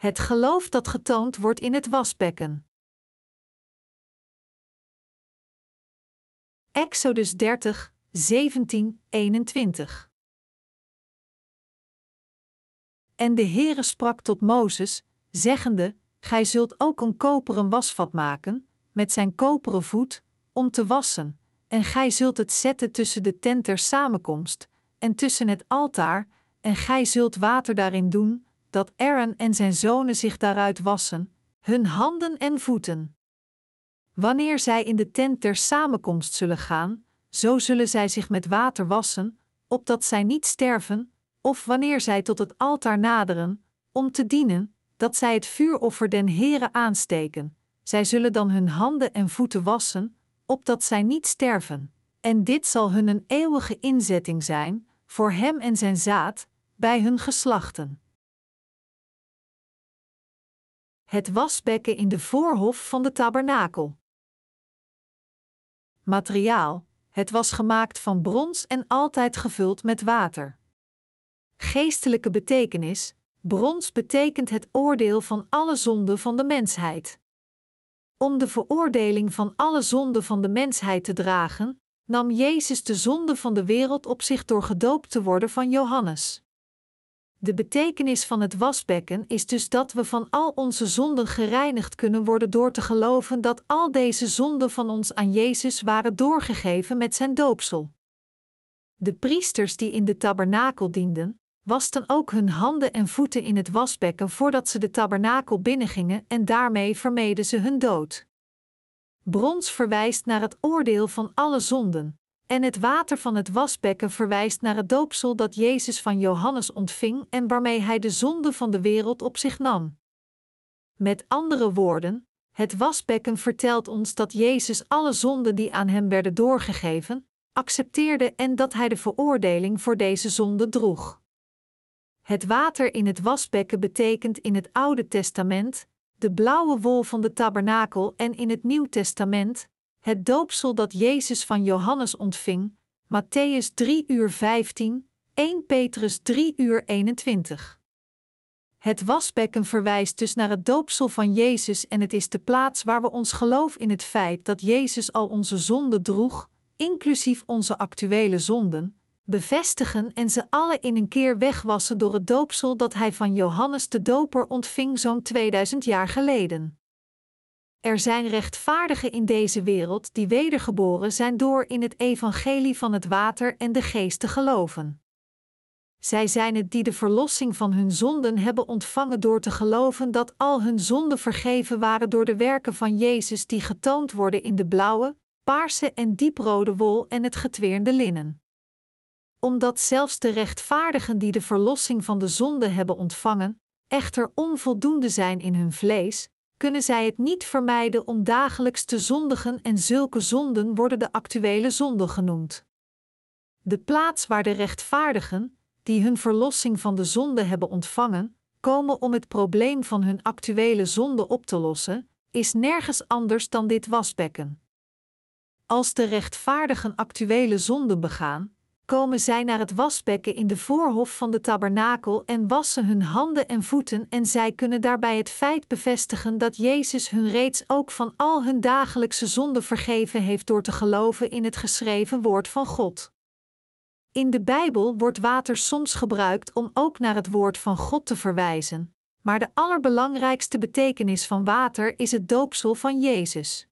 Het geloof dat getoond wordt in het wasbekken. Exodus 30, 17, 21. En de Heere sprak tot Mozes, zeggende: Gij zult ook een koperen wasvat maken, met zijn koperen voet, om te wassen, en gij zult het zetten tussen de tent der samenkomst, en tussen het altaar, en gij zult water daarin doen, dat Aaron en zijn zonen zich daaruit wassen, hun handen en voeten. Wanneer zij in de tent der samenkomst zullen gaan, zo zullen zij zich met water wassen, opdat zij niet sterven, of wanneer zij tot het altaar naderen, om te dienen, dat zij het vuuroffer den Heere aansteken. Zij zullen dan hun handen en voeten wassen, opdat zij niet sterven. En dit zal hun een eeuwige inzetting zijn, voor hem en zijn zaad, bij hun geslachten. Het wasbekken in de voorhof van de tabernakel. Materiaal: het was gemaakt van brons en altijd gevuld met water. Geestelijke betekenis: brons betekent het oordeel van alle zonden van de mensheid. Om de veroordeling van alle zonden van de mensheid te dragen, nam Jezus de zonde van de wereld op zich door gedoopt te worden van Johannes. De betekenis van het wasbekken is dus dat we van al onze zonden gereinigd kunnen worden door te geloven dat al deze zonden van ons aan Jezus waren doorgegeven met zijn doopsel. De priesters die in de tabernakel dienden, wasten ook hun handen en voeten in het wasbekken voordat ze de tabernakel binnengingen en daarmee vermeden ze hun dood. Brons verwijst naar het oordeel van alle zonden, en het water van het wasbekken verwijst naar het doopsel dat Jezus van Johannes ontving en waarmee hij de zonde van de wereld op zich nam. Met andere woorden, het wasbekken vertelt ons dat Jezus alle zonden die aan hem werden doorgegeven, accepteerde en dat hij de veroordeling voor deze zonde droeg. Het water in het wasbekken betekent in het Oude Testament de blauwe wol van de tabernakel en in het Nieuw Testament het doopsel dat Jezus van Johannes ontving, Matthäus 3 uur 15, 1 Petrus 3 uur 21. Het wasbekken verwijst dus naar het doopsel van Jezus en het is de plaats waar we ons geloof in het feit dat Jezus al onze zonden droeg, inclusief onze actuele zonden, bevestigen en ze alle in een keer wegwassen door het doopsel dat hij van Johannes de Doper ontving zo'n 2000 jaar geleden. Er zijn rechtvaardigen in deze wereld die wedergeboren zijn door in het evangelie van het water en de geest te geloven. Zij zijn het die de verlossing van hun zonden hebben ontvangen door te geloven dat al hun zonden vergeven waren door de werken van Jezus die getoond worden in de blauwe, paarse en dieprode wol en het getweerde linnen. Omdat zelfs de rechtvaardigen die de verlossing van de zonde hebben ontvangen, echter onvoldoende zijn in hun vlees, kunnen zij het niet vermijden om dagelijks te zondigen en zulke zonden worden de actuele zonde genoemd. De plaats waar de rechtvaardigen, die hun verlossing van de zonde hebben ontvangen, komen om het probleem van hun actuele zonde op te lossen, is nergens anders dan dit wasbekken. Als de rechtvaardigen actuele zonden begaan, komen zij naar het wasbekken in de voorhof van de tabernakel en wassen hun handen en voeten en zij kunnen daarbij het feit bevestigen dat Jezus hun reeds ook van al hun dagelijkse zonden vergeven heeft door te geloven in het geschreven woord van God. In de Bijbel wordt water soms gebruikt om ook naar het woord van God te verwijzen, maar de allerbelangrijkste betekenis van water is het doopsel van Jezus.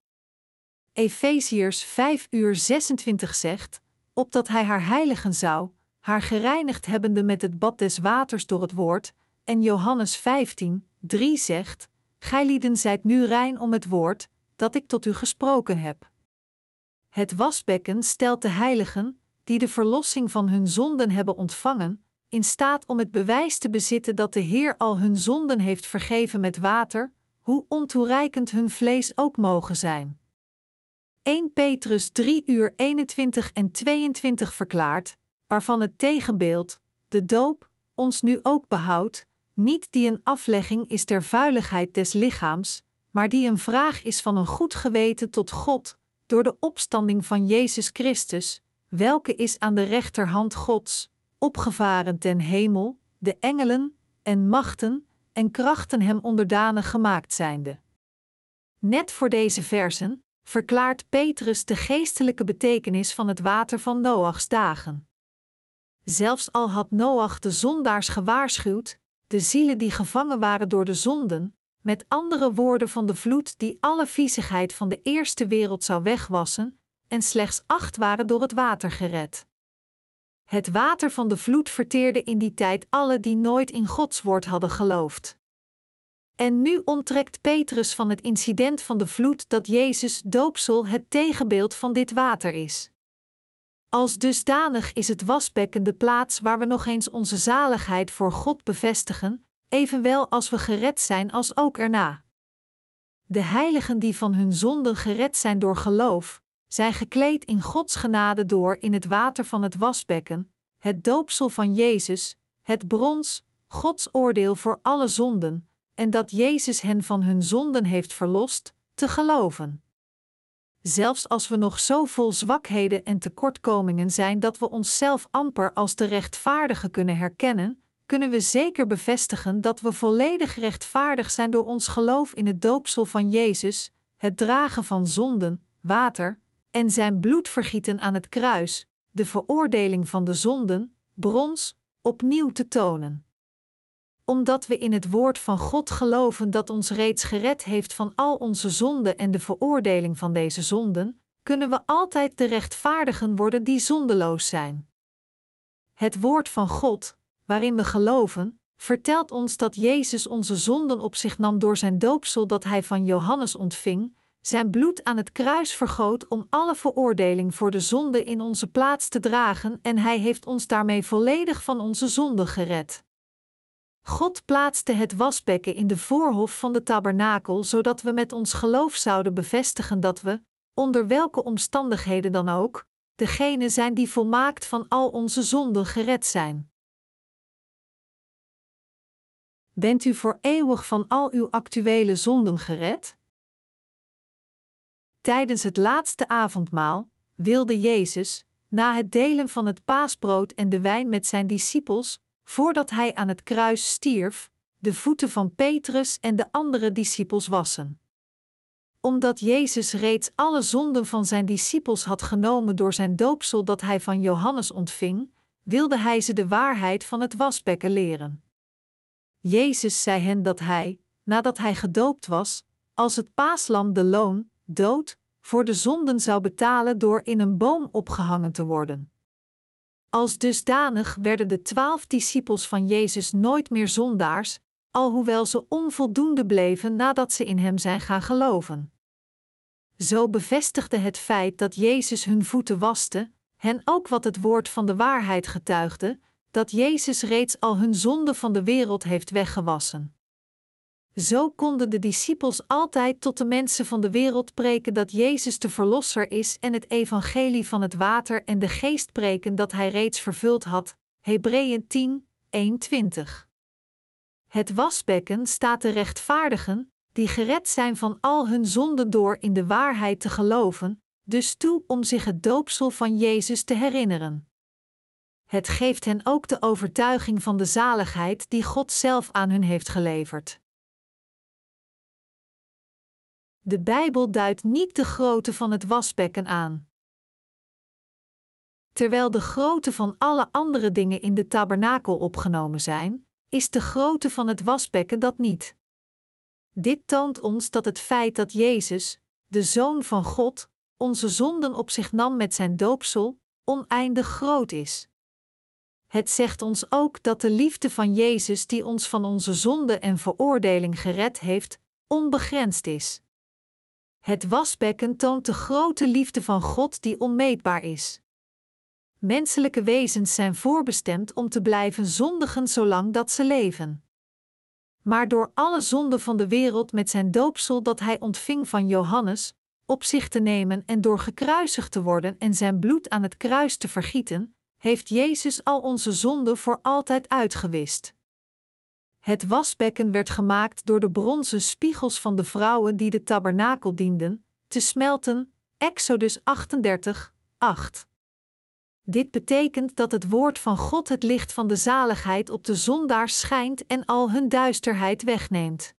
Efeziërs 5 uur 26 zegt: opdat hij haar heiligen zou, haar gereinigd hebbende met het bad des waters door het woord, en Johannes 15, 3 zegt: Gij zijt nu rein om het woord, dat ik tot u gesproken heb. Het wasbekken stelt de heiligen, die de verlossing van hun zonden hebben ontvangen, in staat om het bewijs te bezitten dat de Heer al hun zonden heeft vergeven met water, hoe ontoereikend hun vlees ook mogen zijn. 1 Petrus 3 uur 21 en 22 verklaart, waarvan het tegenbeeld, de doop, ons nu ook behoudt, niet die een aflegging is der vuiligheid des lichaams, maar die een vraag is van een goed geweten tot God, door de opstanding van Jezus Christus, welke is aan de rechterhand Gods, opgevaren ten hemel, de engelen en machten en krachten hem onderdanig gemaakt zijnde. Net voor deze versen verklaart Petrus de geestelijke betekenis van het water van Noachs dagen. Zelfs al had Noach de zondaars gewaarschuwd, de zielen die gevangen waren door de zonden, met andere woorden van de vloed die alle viezigheid van de eerste wereld zou wegwassen, en slechts acht waren door het water gered. Het water van de vloed verteerde in die tijd alle die nooit in Gods woord hadden geloofd. En nu onttrekt Petrus van het incident van de vloed dat Jezus doopsel het tegenbeeld van dit water is. Als dusdanig is het wasbekken de plaats waar we nog eens onze zaligheid voor God bevestigen, evenwel als we gered zijn als ook erna. De heiligen die van hun zonden gered zijn door geloof, zijn gekleed in Gods genade door in het water van het wasbekken, het doopsel van Jezus, het brons, Gods oordeel voor alle zonden, en dat Jezus hen van hun zonden heeft verlost, te geloven. Zelfs als we nog zo vol zwakheden en tekortkomingen zijn dat we onszelf amper als de rechtvaardige kunnen herkennen, kunnen we zeker bevestigen dat we volledig rechtvaardig zijn door ons geloof in het doopsel van Jezus, het dragen van zonden, water, en zijn bloedvergieten aan het kruis, de veroordeling van de zonden, brons, opnieuw te tonen. Omdat we in het woord van God geloven dat ons reeds gered heeft van al onze zonden en de veroordeling van deze zonden, kunnen we altijd de rechtvaardigen worden die zondeloos zijn. Het woord van God, waarin we geloven, vertelt ons dat Jezus onze zonden op zich nam door zijn doopsel dat hij van Johannes ontving, zijn bloed aan het kruis vergoot om alle veroordeling voor de zonde in onze plaats te dragen en hij heeft ons daarmee volledig van onze zonde gered. God plaatste het wasbekken in de voorhof van de tabernakel, zodat we met ons geloof zouden bevestigen dat we, onder welke omstandigheden dan ook, degene zijn die volmaakt van al onze zonden gered zijn. Bent u voor eeuwig van al uw actuele zonden gered? Tijdens het laatste avondmaal wilde Jezus, na het delen van het paasbrood en de wijn met zijn discipels, voordat hij aan het kruis stierf, de voeten van Petrus en de andere discipels wassen. Omdat Jezus reeds alle zonden van zijn discipels had genomen door zijn doopsel dat hij van Johannes ontving, wilde hij ze de waarheid van het wasbekken leren. Jezus zei hen dat hij, nadat hij gedoopt was, als het paaslam de loon, dood, voor de zonden zou betalen door in een boom opgehangen te worden. Als dusdanig werden de twaalf discipels van Jezus nooit meer zondaars, alhoewel ze onvoldoende bleven nadat ze in Hem zijn gaan geloven. Zo bevestigde het feit dat Jezus hun voeten waste, hen ook wat het woord van de waarheid getuigde, dat Jezus reeds al hun zonde van de wereld heeft weggewassen. Zo konden de discipels altijd tot de mensen van de wereld preken dat Jezus de Verlosser is en het evangelie van het water en de geest preken dat hij reeds vervuld had. Hebreeën 10, 21. Het wasbekken staat de rechtvaardigen, die gered zijn van al hun zonden door in de waarheid te geloven, dus toe om zich het doopsel van Jezus te herinneren. Het geeft hen ook de overtuiging van de zaligheid die God zelf aan hun heeft geleverd. De Bijbel duidt niet de grootte van het wasbekken aan. Terwijl de grootte van alle andere dingen in de tabernakel opgenomen zijn, is de grootte van het wasbekken dat niet. Dit toont ons dat het feit dat Jezus, de Zoon van God, onze zonden op zich nam met zijn doopsel, oneindig groot is. Het zegt ons ook dat de liefde van Jezus, die ons van onze zonde en veroordeling gered heeft, onbegrensd is. Het wasbekken toont de grote liefde van God die onmeetbaar is. Menselijke wezens zijn voorbestemd om te blijven zondigen zolang dat ze leven. Maar door alle zonden van de wereld met zijn doopsel dat hij ontving van Johannes, op zich te nemen en door gekruisigd te worden en zijn bloed aan het kruis te vergieten, heeft Jezus al onze zonden voor altijd uitgewist. Het wasbekken werd gemaakt door de bronzen spiegels van de vrouwen die de tabernakel dienden, te smelten. Exodus 38, 8. Dit betekent dat het woord van God het licht van de zaligheid op de zondaars schijnt en al hun duisterheid wegneemt.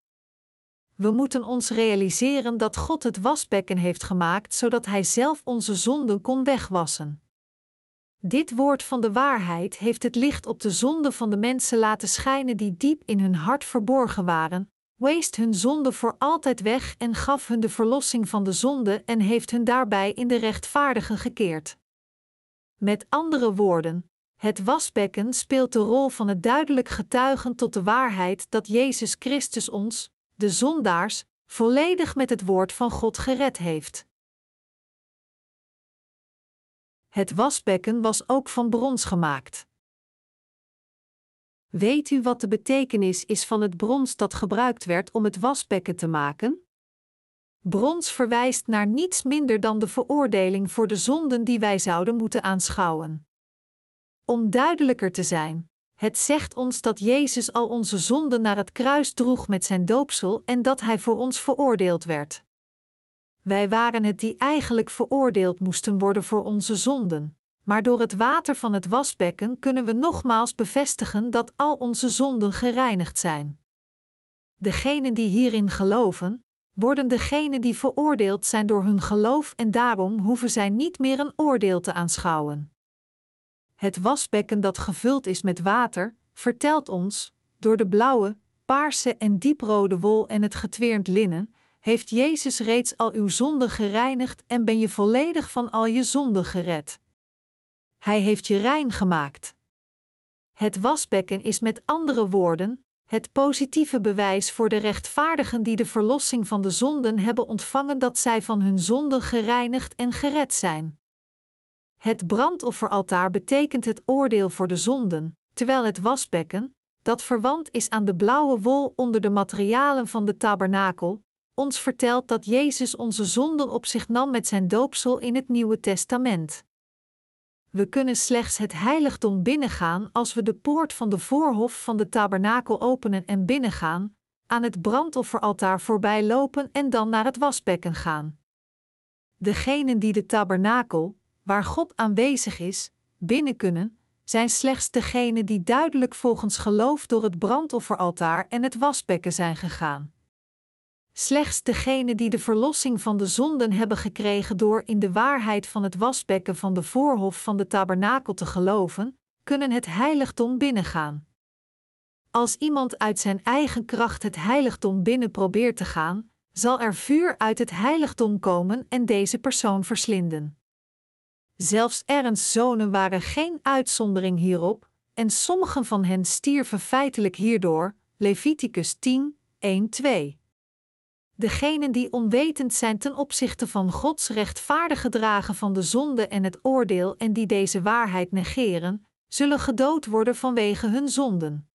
We moeten ons realiseren dat God het wasbekken heeft gemaakt zodat Hij zelf onze zonden kon wegwassen. Dit woord van de waarheid heeft het licht op de zonden van de mensen laten schijnen die diep in hun hart verborgen waren, weest hun zonde voor altijd weg en gaf hun de verlossing van de zonde en heeft hun daarbij in de rechtvaardige gekeerd. Met andere woorden, het wasbekken speelt de rol van het duidelijk getuigen tot de waarheid dat Jezus Christus ons, de zondaars, volledig met het woord van God gered heeft. Het wasbekken was ook van brons gemaakt. Weet u wat de betekenis is van het brons dat gebruikt werd om het wasbekken te maken? Brons verwijst naar niets minder dan de veroordeling voor de zonden die wij zouden moeten aanschouwen. Om duidelijker te zijn, het zegt ons dat Jezus al onze zonden naar het kruis droeg met zijn doopsel en dat hij voor ons veroordeeld werd. Wij waren het die eigenlijk veroordeeld moesten worden voor onze zonden, maar door het water van het wasbekken kunnen we nogmaals bevestigen dat al onze zonden gereinigd zijn. Degenen die hierin geloven, worden degenen die veroordeeld zijn door hun geloof en daarom hoeven zij niet meer een oordeel te aanschouwen. Het wasbekken dat gevuld is met water, vertelt ons, door de blauwe, paarse en dieprode wol en het getweerd linnen, heeft Jezus reeds al uw zonden gereinigd en ben je volledig van al je zonden gered. Hij heeft je rein gemaakt. Het wasbekken is met andere woorden het positieve bewijs voor de rechtvaardigen die de verlossing van de zonden hebben ontvangen dat zij van hun zonden gereinigd en gered zijn. Het brandofferaltaar betekent het oordeel voor de zonden, terwijl het wasbekken, dat verwant is aan de blauwe wol onder de materialen van de tabernakel, ons vertelt dat Jezus onze zonden op zich nam met zijn doopsel in het Nieuwe Testament. We kunnen slechts het heiligdom binnengaan als we de poort van de voorhof van de tabernakel openen en binnengaan, aan het brandofferaltaar voorbij lopen en dan naar het wasbekken gaan. Degenen die de tabernakel, waar God aanwezig is, binnen kunnen, zijn slechts degenen die duidelijk volgens geloof door het brandofferaltaar en het wasbekken zijn gegaan. Slechts degenen die de verlossing van de zonden hebben gekregen door in de waarheid van het wasbekken van de voorhof van de tabernakel te geloven, kunnen het heiligdom binnengaan. Als iemand uit zijn eigen kracht het heiligdom binnen probeert te gaan, zal er vuur uit het heiligdom komen en deze persoon verslinden. Zelfs Ernst zonen waren geen uitzondering hierop, en sommigen van hen stierven feitelijk hierdoor. Leviticus 10, 1-2. Degenen die onwetend zijn ten opzichte van Gods rechtvaardige dragen van de zonde en het oordeel en die deze waarheid negeren, zullen gedood worden vanwege hun zonden.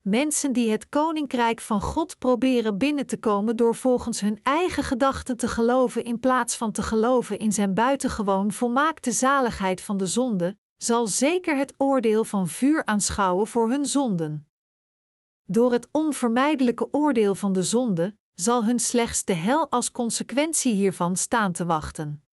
Mensen die het koninkrijk van God proberen binnen te komen door volgens hun eigen gedachten te geloven in plaats van te geloven in zijn buitengewoon volmaakte zaligheid van de zonde, zal zeker het oordeel van vuur aanschouwen voor hun zonden. Door het onvermijdelijke oordeel van de zonde zal hun slechts de hel als consequentie hiervan staan te wachten.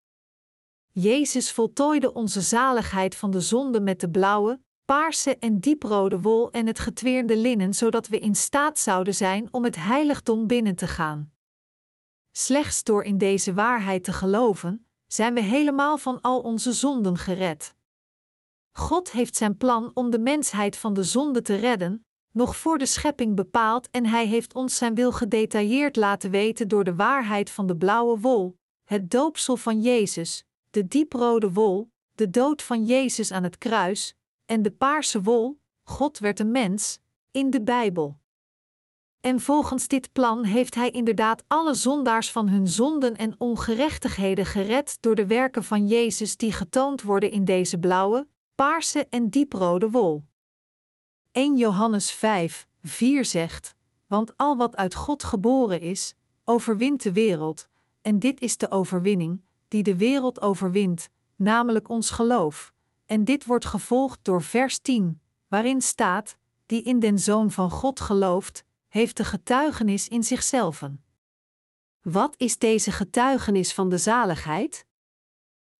Jezus voltooide onze zaligheid van de zonde met de blauwe, paarse en dieprode wol en het getweerde linnen, zodat we in staat zouden zijn om het heiligdom binnen te gaan. Slechts door in deze waarheid te geloven, zijn we helemaal van al onze zonden gered. God heeft zijn plan om de mensheid van de zonde te redden, nog voor de schepping bepaald en Hij heeft ons zijn wil gedetailleerd laten weten door de waarheid van de blauwe wol, het doopsel van Jezus, de dieprode wol, de dood van Jezus aan het kruis, en de paarse wol, God werd een mens, in de Bijbel. En volgens dit plan heeft Hij inderdaad alle zondaars van hun zonden en ongerechtigheden gered door de werken van Jezus die getoond worden in deze blauwe, paarse en dieprode wol. 1 Johannes 5, 4 zegt: Want al wat uit God geboren is, overwint de wereld, en dit is de overwinning, die de wereld overwint, namelijk ons geloof. En dit wordt gevolgd door vers 10, waarin staat: Die in den Zoon van God gelooft, heeft de getuigenis in zichzelf. Wat is deze getuigenis van de zaligheid?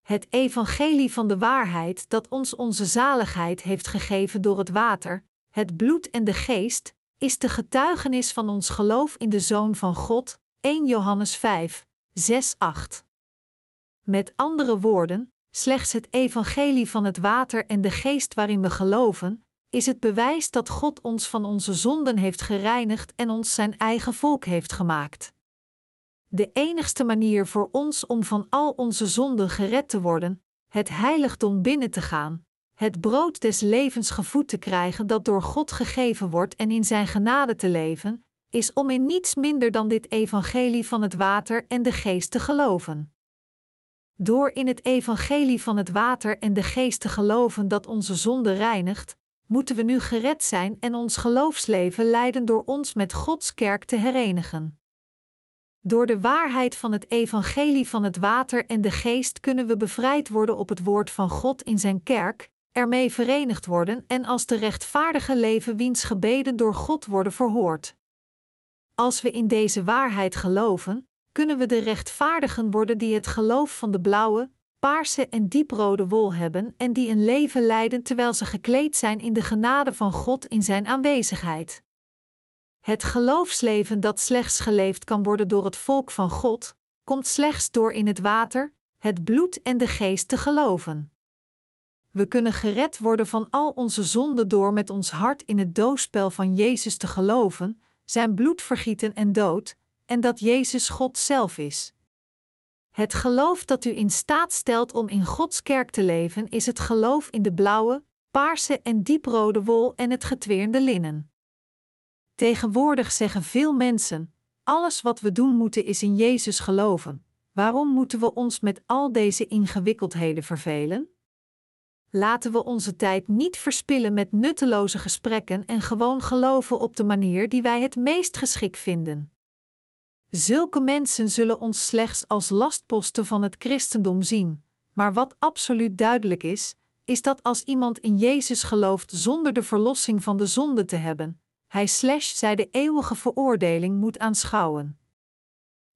Het evangelie van de waarheid dat ons onze zaligheid heeft gegeven door het water, het bloed en de geest, is de getuigenis van ons geloof in de Zoon van God, 1 Johannes 5, 6, 8. Met andere woorden, slechts het evangelie van het water en de geest waarin we geloven, is het bewijs dat God ons van onze zonden heeft gereinigd en ons zijn eigen volk heeft gemaakt. De enigste manier voor ons om van al onze zonden gered te worden, het heiligdom binnen te gaan, het brood des levens gevoed te krijgen dat door God gegeven wordt en in Zijn genade te leven, is om in niets minder dan dit evangelie van het water en de geest te geloven. Door in het evangelie van het water en de geest te geloven dat onze zonde reinigt, moeten we nu gered zijn en ons geloofsleven leiden door ons met Gods kerk te herenigen. Door de waarheid van het evangelie van het water en de geest kunnen we bevrijd worden op het woord van God in zijn kerk, ermee verenigd worden en als de rechtvaardige leven wiens gebeden door God worden verhoord. Als we in deze waarheid geloven, kunnen we de rechtvaardigen worden die het geloof van de blauwe, paarse en dieprode wol hebben en die een leven leiden terwijl ze gekleed zijn in de genade van God in Zijn aanwezigheid. Het geloofsleven dat slechts geleefd kan worden door het volk van God, komt slechts door in het water, het bloed en de geest te geloven. We kunnen gered worden van al onze zonden door met ons hart in het doosspel van Jezus te geloven, zijn bloed vergieten en dood, en dat Jezus God zelf is. Het geloof dat u in staat stelt om in Gods kerk te leven, is het geloof in de blauwe, paarse en dieprode wol en het getweerde linnen. Tegenwoordig zeggen veel mensen: alles wat we doen moeten is in Jezus geloven. Waarom moeten we ons met al deze ingewikkeldheden vervelen? Laten we onze tijd niet verspillen met nutteloze gesprekken en gewoon geloven op de manier die wij het meest geschikt vinden. Zulke mensen zullen ons slechts als lastposten van het christendom zien, maar wat absoluut duidelijk is, is dat als iemand in Jezus gelooft zonder de verlossing van de zonde te hebben, hij slash zij de eeuwige veroordeling moet aanschouwen.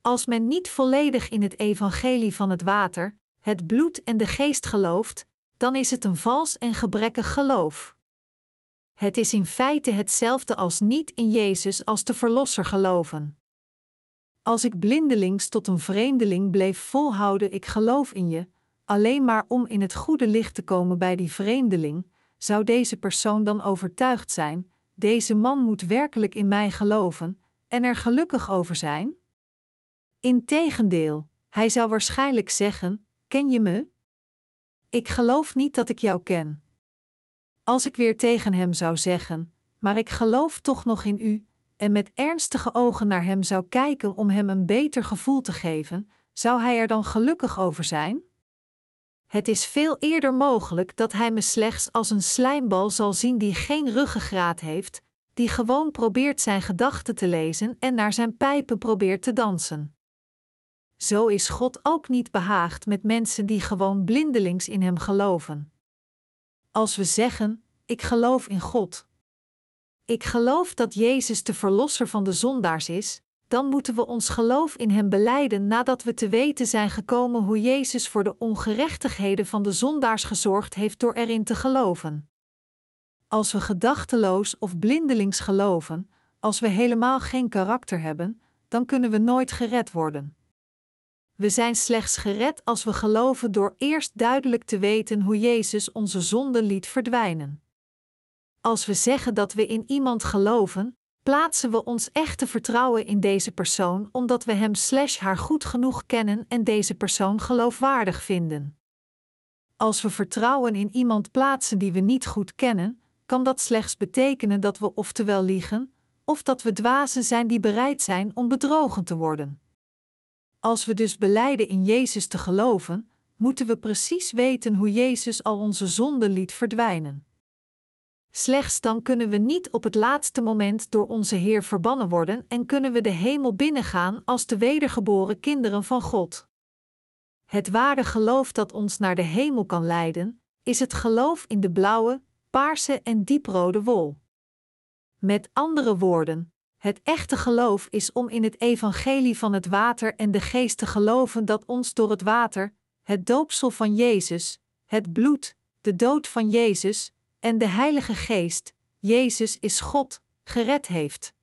Als men niet volledig in het evangelie van het water, het bloed en de geest gelooft, dan is het een vals en gebrekkig geloof. Het is in feite hetzelfde als niet in Jezus als de Verlosser geloven. Als ik blindelings tot een vreemdeling bleef volhouden, ik geloof in je, alleen maar om in het goede licht te komen bij die vreemdeling, zou deze persoon dan overtuigd zijn: deze man moet werkelijk in mij geloven en er gelukkig over zijn? Integendeel, hij zou waarschijnlijk zeggen: Ken je me? Ik geloof niet dat ik jou ken. Als ik weer tegen hem zou zeggen: Maar ik geloof toch nog in u, en met ernstige ogen naar hem zou kijken om hem een beter gevoel te geven, zou hij er dan gelukkig over zijn? Het is veel eerder mogelijk dat hij me slechts als een slijmbal zal zien die geen ruggengraat heeft, die gewoon probeert zijn gedachten te lezen en naar zijn pijpen probeert te dansen. Zo is God ook niet behaagd met mensen die gewoon blindelings in Hem geloven. Als we zeggen: Ik geloof in God. Ik geloof dat Jezus de Verlosser van de zondaars is, dan moeten we ons geloof in Hem beleiden nadat we te weten zijn gekomen hoe Jezus voor de ongerechtigheden van de zondaars gezorgd heeft door erin te geloven. Als we gedachteloos of blindelings geloven, als we helemaal geen karakter hebben, dan kunnen we nooit gered worden. We zijn slechts gered als we geloven door eerst duidelijk te weten hoe Jezus onze zonden liet verdwijnen. Als we zeggen dat we in iemand geloven, plaatsen we ons echte vertrouwen in deze persoon omdat we hem slash haar goed genoeg kennen en deze persoon geloofwaardig vinden. Als we vertrouwen in iemand plaatsen die we niet goed kennen, kan dat slechts betekenen dat we oftewel liegen, of dat we dwazen zijn die bereid zijn om bedrogen te worden. Als we dus beleiden in Jezus te geloven, moeten we precies weten hoe Jezus al onze zonden liet verdwijnen. Slechts dan kunnen we niet op het laatste moment door onze Heer verbannen worden en kunnen we de hemel binnengaan als de wedergeboren kinderen van God. Het ware geloof dat ons naar de hemel kan leiden, is het geloof in de blauwe, paarse en dieprode wol. Met andere woorden, het echte geloof is om in het evangelie van het water en de geest te geloven dat ons door het water, het doopsel van Jezus, het bloed, de dood van Jezus en de Heilige Geest, Jezus is God, gered heeft.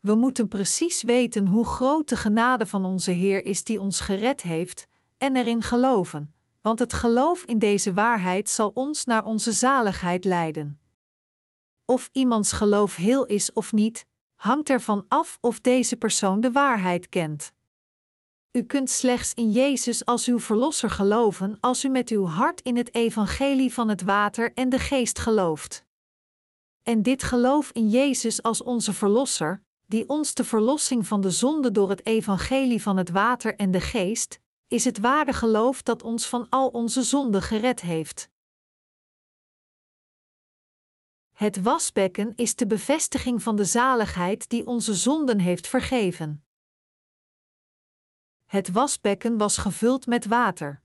We moeten precies weten hoe groot de genade van onze Heer is die ons gered heeft, en erin geloven, want het geloof in deze waarheid zal ons naar onze zaligheid leiden. Of iemands geloof heel is of niet, hangt ervan af of deze persoon de waarheid kent. U kunt slechts in Jezus als uw Verlosser geloven als u met uw hart in het evangelie van het water en de geest gelooft. En dit geloof in Jezus als onze Verlosser, die ons de verlossing van de zonde door het evangelie van het water en de geest, is het ware geloof dat ons van al onze zonden gered heeft. Het wasbekken is de bevestiging van de zaligheid die onze zonden heeft vergeven. Het wasbekken was gevuld met water.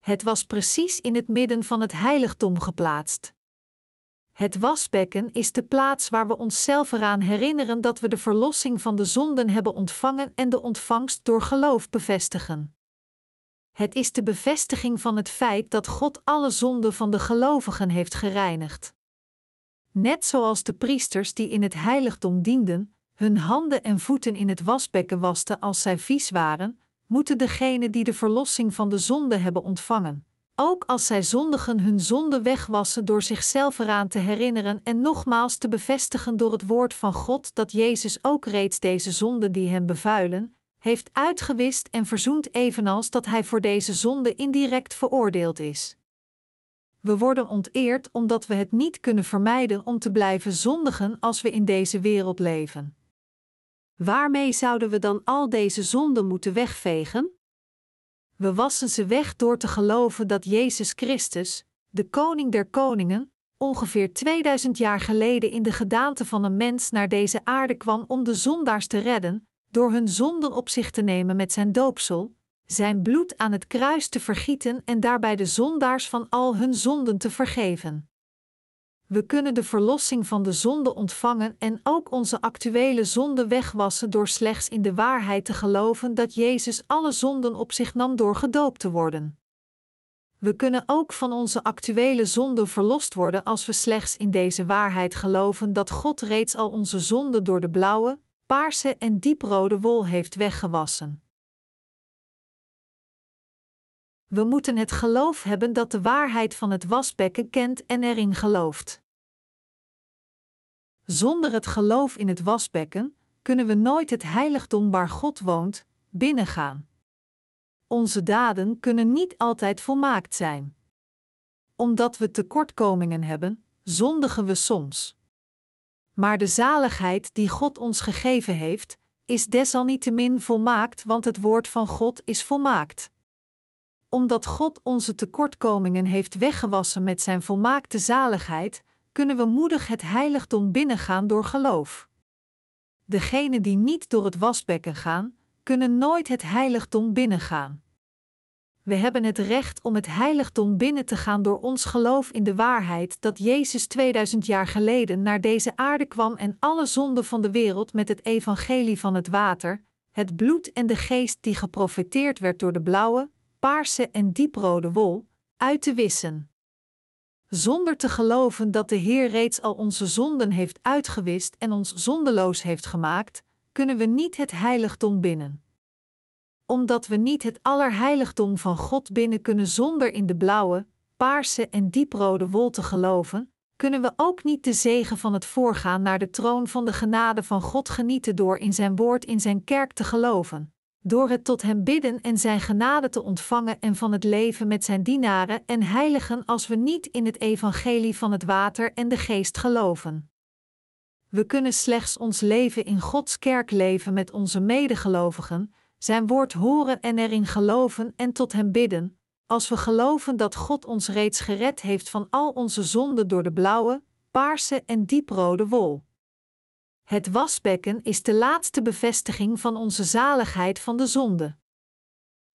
Het was precies in het midden van het heiligdom geplaatst. Het wasbekken is de plaats waar we onszelf eraan herinneren dat we de verlossing van de zonden hebben ontvangen en de ontvangst door geloof bevestigen. Het is de bevestiging van het feit dat God alle zonden van de gelovigen heeft gereinigd. Net zoals de priesters die in het heiligdom dienden, hun handen en voeten in het wasbekken wasten als zij vies waren, moeten degenen die de verlossing van de zonde hebben ontvangen, ook als zij zondigen hun zonde wegwassen door zichzelf eraan te herinneren en nogmaals te bevestigen door het woord van God dat Jezus ook reeds deze zonden die hem bevuilen, heeft uitgewist en verzoend evenals dat hij voor deze zonde indirect veroordeeld is. We worden onteerd omdat we het niet kunnen vermijden om te blijven zondigen als we in deze wereld leven. Waarmee zouden we dan al deze zonden moeten wegvegen? We wassen ze weg door te geloven dat Jezus Christus, de Koning der Koningen, ongeveer 2000 jaar geleden in de gedaante van een mens naar deze aarde kwam om de zondaars te redden, door hun zonden op zich te nemen met zijn doopsel, zijn bloed aan het kruis te vergieten en daarbij de zondaars van al hun zonden te vergeven. We kunnen de verlossing van de zonde ontvangen en ook onze actuele zonde wegwassen door slechts in de waarheid te geloven dat Jezus alle zonden op zich nam door gedoopt te worden. We kunnen ook van onze actuele zonde verlost worden als we slechts in deze waarheid geloven dat God reeds al onze zonden door de blauwe, paarse en dieprode wol heeft weggewassen. We moeten het geloof hebben dat de waarheid van het wasbekken kent en erin gelooft. Zonder het geloof in het wasbekken kunnen we nooit het heiligdom waar God woont binnengaan. Onze daden kunnen niet altijd volmaakt zijn. Omdat we tekortkomingen hebben, zondigen we soms. Maar de zaligheid die God ons gegeven heeft, is desalniettemin volmaakt, want het woord van God is volmaakt. Omdat God onze tekortkomingen heeft weggewassen met zijn volmaakte zaligheid, kunnen we moedig het heiligdom binnengaan door geloof. Degenen die niet door het wasbekken gaan, kunnen nooit het heiligdom binnengaan. We hebben het recht om het heiligdom binnen te gaan door ons geloof in de waarheid dat Jezus 2000 jaar geleden naar deze aarde kwam en alle zonden van de wereld met het evangelie van het water, het bloed en de geest die geprofeteerd werd door de blauwe, paarse en dieprode wol, uit te wissen. Zonder te geloven dat de Heer reeds al onze zonden heeft uitgewist en ons zondeloos heeft gemaakt, kunnen we niet het heiligdom binnen omdat we niet het allerheiligdom van God binnen kunnen zonder in de blauwe, paarse en dieprode wol te geloven, kunnen we ook niet de zegen van het voorgaan naar de troon van de genade van God genieten door in zijn woord in zijn kerk te geloven, door het tot hem bidden en zijn genade te ontvangen en van het leven met zijn dienaren en heiligen als we niet in het evangelie van het water en de geest geloven. We kunnen slechts ons leven in Gods kerk leven met onze medegelovigen, zijn woord horen en erin geloven en tot Hem bidden, als we geloven dat God ons reeds gered heeft van al onze zonden door de blauwe, paarse en dieprode wol. Het wasbekken is de laatste bevestiging van onze zaligheid van de zonde.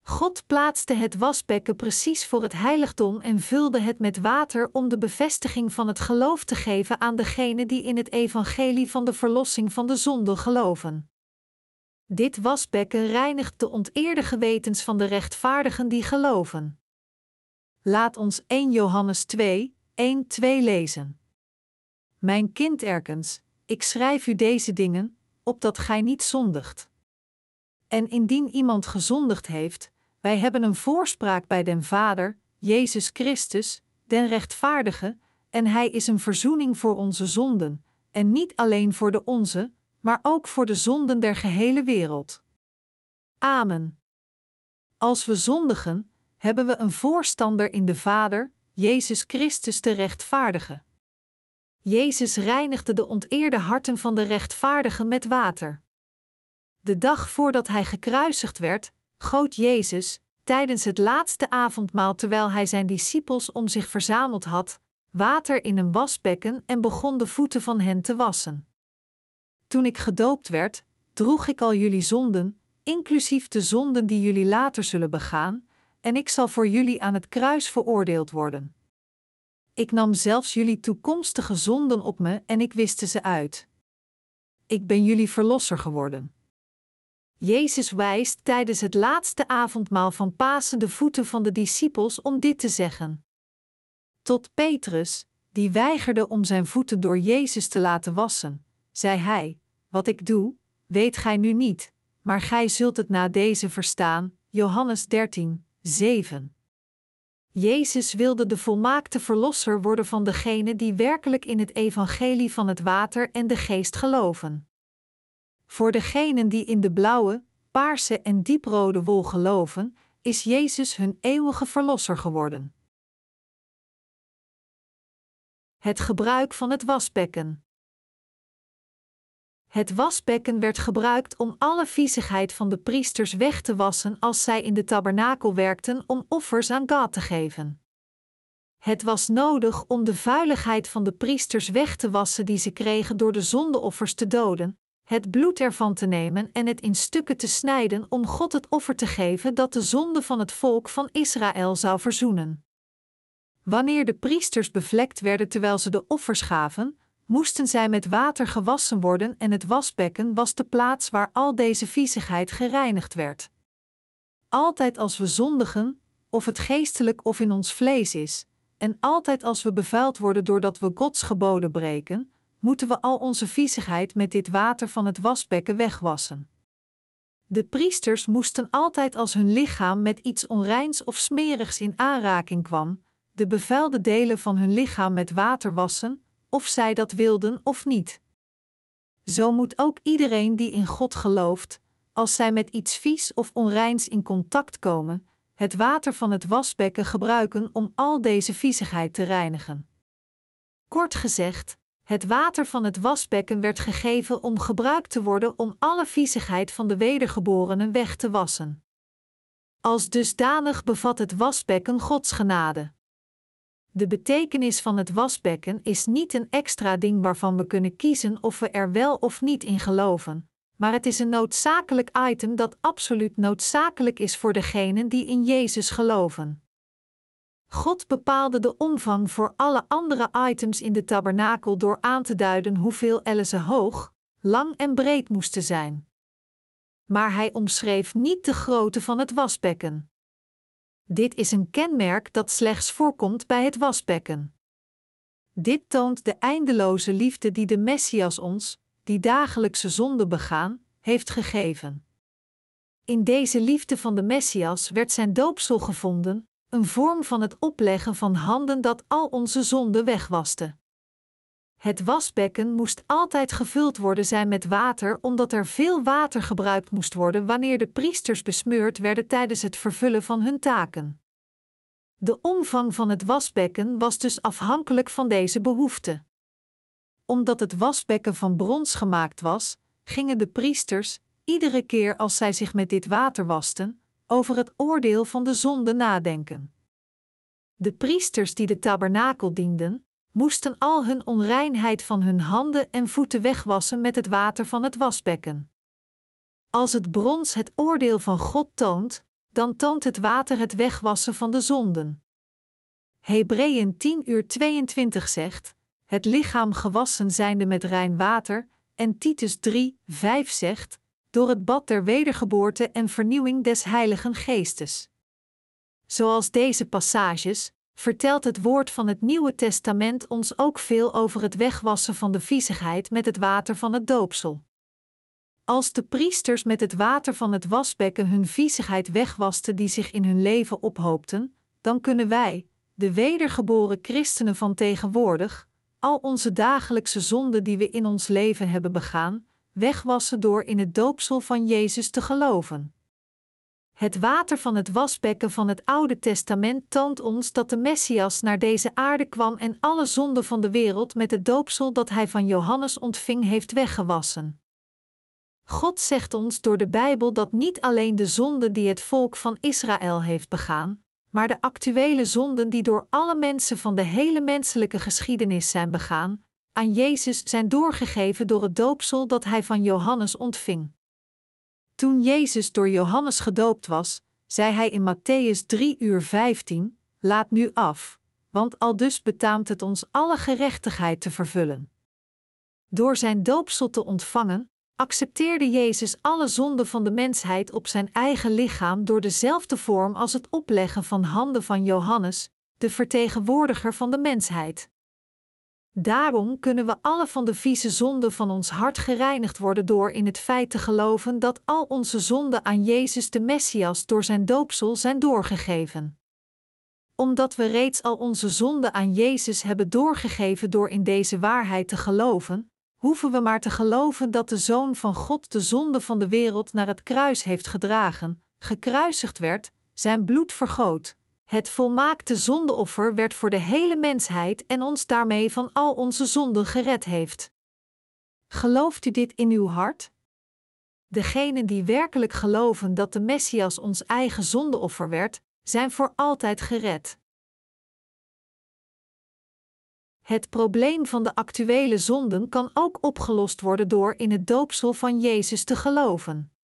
God plaatste het wasbekken precies voor het heiligdom en vulde het met water om de bevestiging van het geloof te geven aan degenen die in het evangelie van de verlossing van de zonde geloven. Dit wasbekken reinigt de onteerde gewetens van de rechtvaardigen die geloven. Laat ons 1 Johannes 2, 1, 2 lezen. Mijn kind erkens, ik schrijf u deze dingen, opdat gij niet zondigt. En indien iemand gezondigd heeft, wij hebben een voorspraak bij den Vader, Jezus Christus, den rechtvaardige, en hij is een verzoening voor onze zonden, en niet alleen voor de onze, maar ook voor de zonden der gehele wereld. Amen. Als we zondigen, hebben we een voorstander in de Vader, Jezus Christus de rechtvaardige. Jezus reinigde de onteerde harten van de rechtvaardigen met water. De dag voordat hij gekruisigd werd, goot Jezus, tijdens het laatste avondmaal terwijl hij zijn discipels om zich verzameld had, water in een wasbekken en begon de voeten van hen te wassen. Toen ik gedoopt werd, droeg ik al jullie zonden, inclusief de zonden die jullie later zullen begaan, en ik zal voor jullie aan het kruis veroordeeld worden. Ik nam zelfs jullie toekomstige zonden op me en ik wiste ze uit. Ik ben jullie verlosser geworden. Jezus wijst tijdens het laatste avondmaal van Pasen de voeten van de discipels om dit te zeggen. Tot Petrus, die weigerde om zijn voeten door Jezus te laten wassen, zei hij: Wat ik doe, weet gij nu niet, maar gij zult het na deze verstaan. Johannes 13, 7. Jezus wilde de volmaakte verlosser worden van degenen die werkelijk in het evangelie van het water en de geest geloven. Voor degenen die in de blauwe, paarse en dieprode wol geloven, is Jezus hun eeuwige verlosser geworden. Het gebruik van het wasbekken. Het wasbekken werd gebruikt om alle viezigheid van de priesters weg te wassen als zij in de tabernakel werkten om offers aan God te geven. Het was nodig om de vuiligheid van de priesters weg te wassen die ze kregen door de zondeoffers te doden, het bloed ervan te nemen en het in stukken te snijden om God het offer te geven dat de zonde van het volk van Israël zou verzoenen. Wanneer de priesters bevlekt werden terwijl ze de offers gaven, moesten zij met water gewassen worden en het wasbekken was de plaats waar al deze viezigheid gereinigd werd. Altijd als we zondigen, of het geestelijk of in ons vlees is, en altijd als we bevuild worden doordat we Gods geboden breken, moeten we al onze viezigheid met dit water van het wasbekken wegwassen. De priesters moesten altijd als hun lichaam met iets onreins of smerigs in aanraking kwam, de bevuilde delen van hun lichaam met water wassen, of zij dat wilden of niet. Zo moet ook iedereen die in God gelooft, als zij met iets vies of onreins in contact komen, het water van het wasbekken gebruiken om al deze viezigheid te reinigen. Kort gezegd, het water van het wasbekken werd gegeven om gebruikt te worden om alle viezigheid van de wedergeborenen weg te wassen. Als dusdanig bevat het wasbekken Gods genade. De betekenis van het wasbekken is niet een extra ding waarvan we kunnen kiezen of we er wel of niet in geloven, maar het is een noodzakelijk item dat absoluut noodzakelijk is voor degenen die in Jezus geloven. God bepaalde de omvang voor alle andere items in de tabernakel door aan te duiden hoeveel ellen ze hoog, lang en breed moesten zijn. Maar hij omschreef niet de grootte van het wasbekken. Dit is een kenmerk dat slechts voorkomt bij het wasbekken. Dit toont de eindeloze liefde die de Messias ons, die dagelijkse zonde begaan, heeft gegeven. In deze liefde van de Messias werd zijn doopsel gevonden, een vorm van het opleggen van handen dat al onze zonden wegwaste. Het wasbekken moest altijd gevuld worden zijn met water, omdat er veel water gebruikt moest worden wanneer de priesters besmeurd werden tijdens het vervullen van hun taken. De omvang van het wasbekken was dus afhankelijk van deze behoefte. Omdat het wasbekken van brons gemaakt was, gingen de priesters, iedere keer als zij zich met dit water wasten, over het oordeel van de zonde nadenken. De priesters die de tabernakel dienden, moesten al hun onreinheid van hun handen en voeten wegwassen met het water van het wasbekken. Als het brons het oordeel van God toont, dan toont het water het wegwassen van de zonden. Hebreeën 10 uur 22 zegt: Het lichaam gewassen zijnde met rein water, en Titus 3, 5 zegt: door het bad der wedergeboorte en vernieuwing des Heiligen Geestes. Zoals deze passages, vertelt het woord van het Nieuwe Testament ons ook veel over het wegwassen van de viezigheid met het water van het doopsel. Als de priesters met het water van het wasbekken hun viezigheid wegwasten die zich in hun leven ophoopten, dan kunnen wij, de wedergeboren christenen van tegenwoordig, al onze dagelijkse zonden die we in ons leven hebben begaan, wegwassen door in het doopsel van Jezus te geloven. Het water van het wasbekken van het Oude Testament toont ons dat de Messias naar deze aarde kwam en alle zonden van de wereld met het doopsel dat hij van Johannes ontving heeft weggewassen. God zegt ons door de Bijbel dat niet alleen de zonden die het volk van Israël heeft begaan, maar de actuele zonden die door alle mensen van de hele menselijke geschiedenis zijn begaan, aan Jezus zijn doorgegeven door het doopsel dat hij van Johannes ontving. Toen Jezus door Johannes gedoopt was, zei hij in Matthäus 3 uur 15: Laat nu af, want al dus betaamt het ons alle gerechtigheid te vervullen. Door zijn doopsel te ontvangen, accepteerde Jezus alle zonden van de mensheid op zijn eigen lichaam door dezelfde vorm als het opleggen van handen van Johannes, de vertegenwoordiger van de mensheid. Daarom kunnen we alle van de vieze zonden van ons hart gereinigd worden door in het feit te geloven dat al onze zonden aan Jezus de Messias door zijn doopsel zijn doorgegeven. Omdat we reeds al onze zonden aan Jezus hebben doorgegeven door in deze waarheid te geloven, hoeven we maar te geloven dat de Zoon van God de zonde van de wereld naar het kruis heeft gedragen, gekruisigd werd, zijn bloed vergoot. Het volmaakte zondeoffer werd voor de hele mensheid en ons daarmee van al onze zonden gered heeft. Gelooft u dit in uw hart? Degenen die werkelijk geloven dat de Messias ons eigen zondeoffer werd, zijn voor altijd gered. Het probleem van de actuele zonden kan ook opgelost worden door in het doopsel van Jezus te geloven.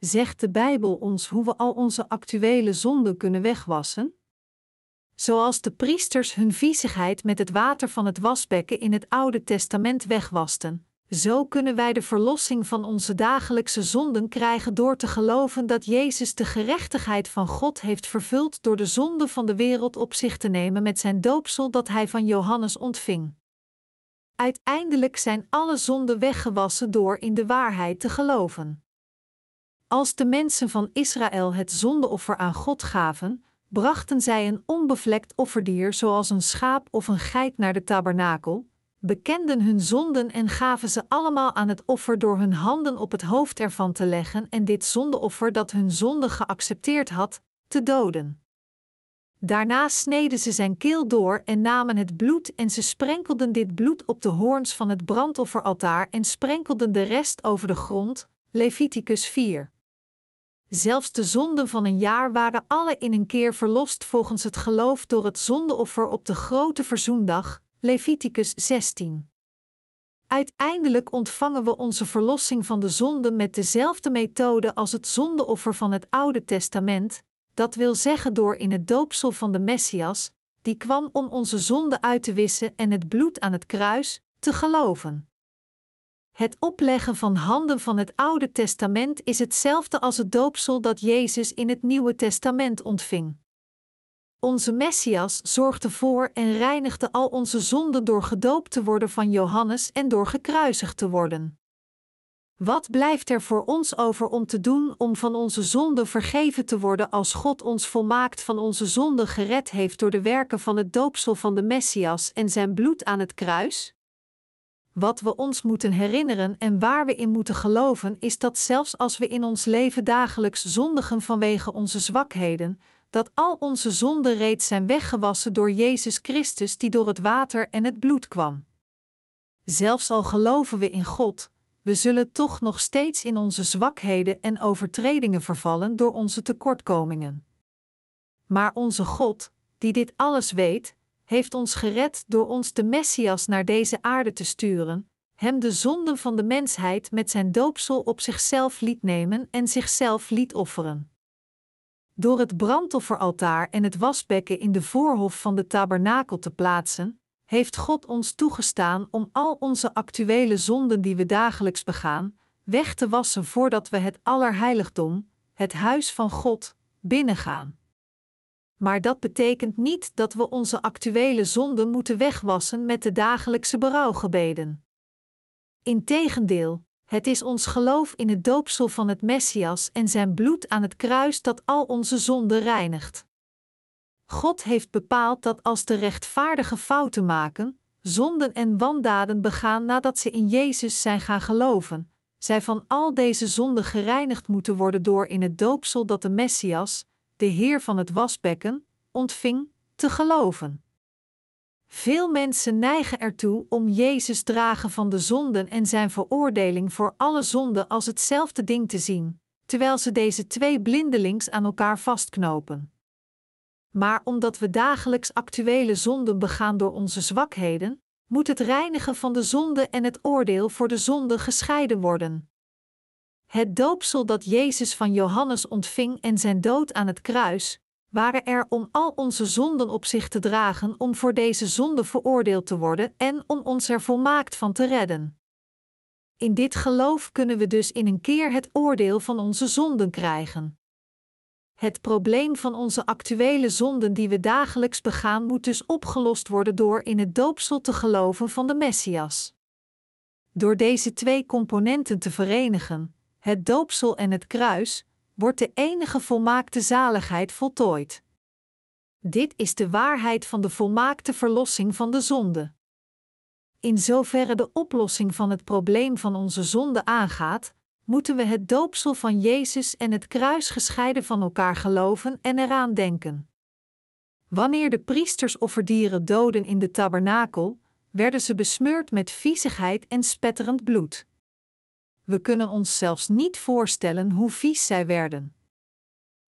Zegt de Bijbel ons hoe we al onze actuele zonden kunnen wegwassen? Zoals de priesters hun viezigheid met het water van het wasbekken in het Oude Testament wegwasten, zo kunnen wij de verlossing van onze dagelijkse zonden krijgen door te geloven dat Jezus de gerechtigheid van God heeft vervuld door de zonde van de wereld op zich te nemen met zijn doopsel dat hij van Johannes ontving. Uiteindelijk zijn alle zonden weggewassen door in de waarheid te geloven. Als de mensen van Israël het zondeoffer aan God gaven, brachten zij een onbevlekt offerdier zoals een schaap of een geit naar de tabernakel, bekenden hun zonden en gaven ze allemaal aan het offer door hun handen op het hoofd ervan te leggen en dit zondeoffer dat hun zonde geaccepteerd had, te doden. Daarna sneden ze zijn keel door en namen het bloed en ze sprenkelden dit bloed op de hoorns van het brandofferaltaar en sprenkelden de rest over de grond. Leviticus 4. Zelfs de zonden van een jaar waren alle in een keer verlost volgens het geloof door het zondeoffer op de grote verzoendag, Leviticus 16. Uiteindelijk ontvangen we onze verlossing van de zonde met dezelfde methode als het zondeoffer van het Oude Testament, dat wil zeggen door in het doopsel van de Messias, die kwam om onze zonde uit te wissen en het bloed aan het kruis, te geloven. Het opleggen van handen van het Oude Testament is hetzelfde als het doopsel dat Jezus in het Nieuwe Testament ontving. Onze Messias zorgde voor en reinigde al onze zonden door gedoopt te worden van Johannes en door gekruisigd te worden. Wat blijft er voor ons over om te doen om van onze zonden vergeven te worden als God ons volmaakt van onze zonden gered heeft door de werken van het doopsel van de Messias en zijn bloed aan het kruis? Wat we ons moeten herinneren en waar we in moeten geloven is dat zelfs als we in ons leven dagelijks zondigen vanwege onze zwakheden, dat al onze zonden reeds zijn weggewassen door Jezus Christus die door het water en het bloed kwam. Zelfs al geloven we in God, we zullen toch nog steeds in onze zwakheden en overtredingen vervallen door onze tekortkomingen. Maar onze God, die dit alles weet, heeft ons gered door ons de Messias naar deze aarde te sturen, hem de zonden van de mensheid met zijn doopsel op zichzelf liet nemen en zichzelf liet offeren. Door het brandofferaltaar en het wasbekken in de voorhof van de tabernakel te plaatsen, heeft God ons toegestaan om al onze actuele zonden die we dagelijks begaan, weg te wassen voordat we het allerheiligdom, het huis van God, binnengaan. Maar dat betekent niet dat we onze actuele zonden moeten wegwassen met de dagelijkse berouwgebeden. Integendeel, het is ons geloof in het doopsel van het Messias en zijn bloed aan het kruis dat al onze zonden reinigt. God heeft bepaald dat als de rechtvaardige fouten maken, zonden en wandaden begaan nadat ze in Jezus zijn gaan geloven, zij van al deze zonden gereinigd moeten worden door in het doopsel dat de Messias, de Heer van het wasbekken, ontving, te geloven. Veel mensen neigen ertoe om Jezus dragen van de zonden en zijn veroordeling voor alle zonden als hetzelfde ding te zien, terwijl ze deze twee blindelings aan elkaar vastknopen. Maar omdat we dagelijks actuele zonden begaan door onze zwakheden, moet het reinigen van de zonde en het oordeel voor de zonde gescheiden worden. Het doopsel dat Jezus van Johannes ontving en zijn dood aan het kruis, waren er om al onze zonden op zich te dragen om voor deze zonde veroordeeld te worden en om ons er volmaakt van te redden. In dit geloof kunnen we dus in een keer het oordeel van onze zonden krijgen. Het probleem van onze actuele zonden die we dagelijks begaan moet dus opgelost worden door in het doopsel te geloven van de Messias. Door deze twee componenten te verenigen, het doopsel en het kruis, wordt de enige volmaakte zaligheid voltooid. Dit is de waarheid van de volmaakte verlossing van de zonde. In zoverre de oplossing van het probleem van onze zonde aangaat, moeten we het doopsel van Jezus en het kruis gescheiden van elkaar geloven en eraan denken. Wanneer de priesters offerdieren doden in de tabernakel, werden ze besmeurd met viezigheid en spetterend bloed. We kunnen ons zelfs niet voorstellen hoe vies zij werden.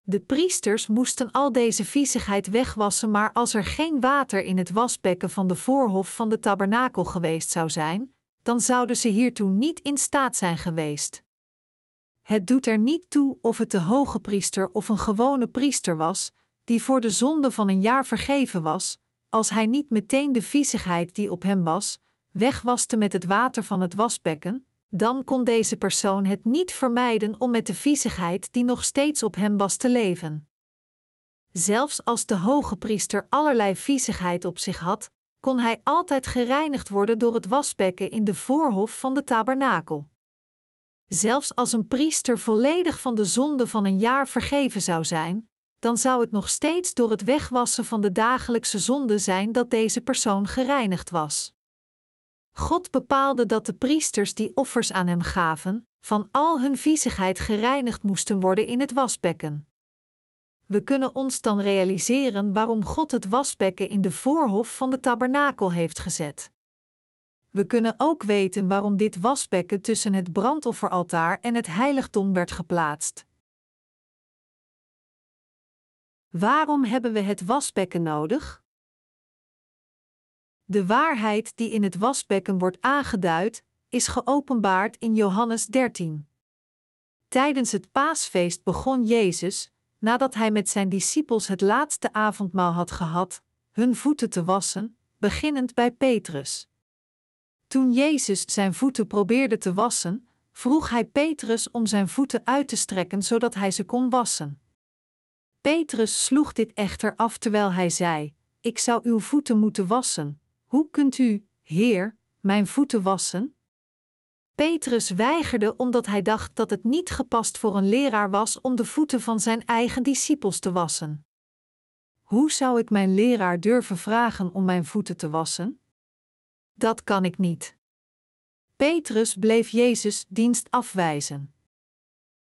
De priesters moesten al deze viezigheid wegwassen, maar als er geen water in het wasbekken van de voorhof van de tabernakel geweest zou zijn, dan zouden ze hiertoe niet in staat zijn geweest. Het doet er niet toe of het de hoge priester of een gewone priester was, die voor de zonde van een jaar vergeven was, als hij niet meteen de viezigheid die op hem was, wegwaste met het water van het wasbekken, dan kon deze persoon het niet vermijden om met de viezigheid die nog steeds op hem was te leven. Zelfs als de hoge priester allerlei viezigheid op zich had, kon hij altijd gereinigd worden door het wasbekken in de voorhof van de tabernakel. Zelfs als een priester volledig van de zonde van een jaar vergeven zou zijn, dan zou het nog steeds door het wegwassen van de dagelijkse zonde zijn dat deze persoon gereinigd was. God bepaalde dat de priesters die offers aan hem gaven, van al hun viezigheid gereinigd moesten worden in het wasbekken. We kunnen ons dan realiseren waarom God het wasbekken in de voorhof van de tabernakel heeft gezet. We kunnen ook weten waarom dit wasbekken tussen het brandofferaltaar en het heiligdom werd geplaatst. Waarom hebben we het wasbekken nodig? De waarheid die in het wasbekken wordt aangeduid, is geopenbaard in Johannes 13. Tijdens het paasfeest begon Jezus, nadat hij met zijn discipels het laatste avondmaal had gehad, hun voeten te wassen, beginnend bij Petrus. Toen Jezus zijn voeten probeerde te wassen, vroeg hij Petrus om zijn voeten uit te strekken zodat hij ze kon wassen. Petrus sloeg dit echter af terwijl hij zei: Ik zou uw voeten moeten wassen. Hoe kunt u, Heer, mijn voeten wassen? Petrus weigerde omdat hij dacht dat het niet gepast voor een leraar was om de voeten van zijn eigen discipels te wassen. Hoe zou ik mijn leraar durven vragen om mijn voeten te wassen? Dat kan ik niet. Petrus bleef Jezus dienst afwijzen.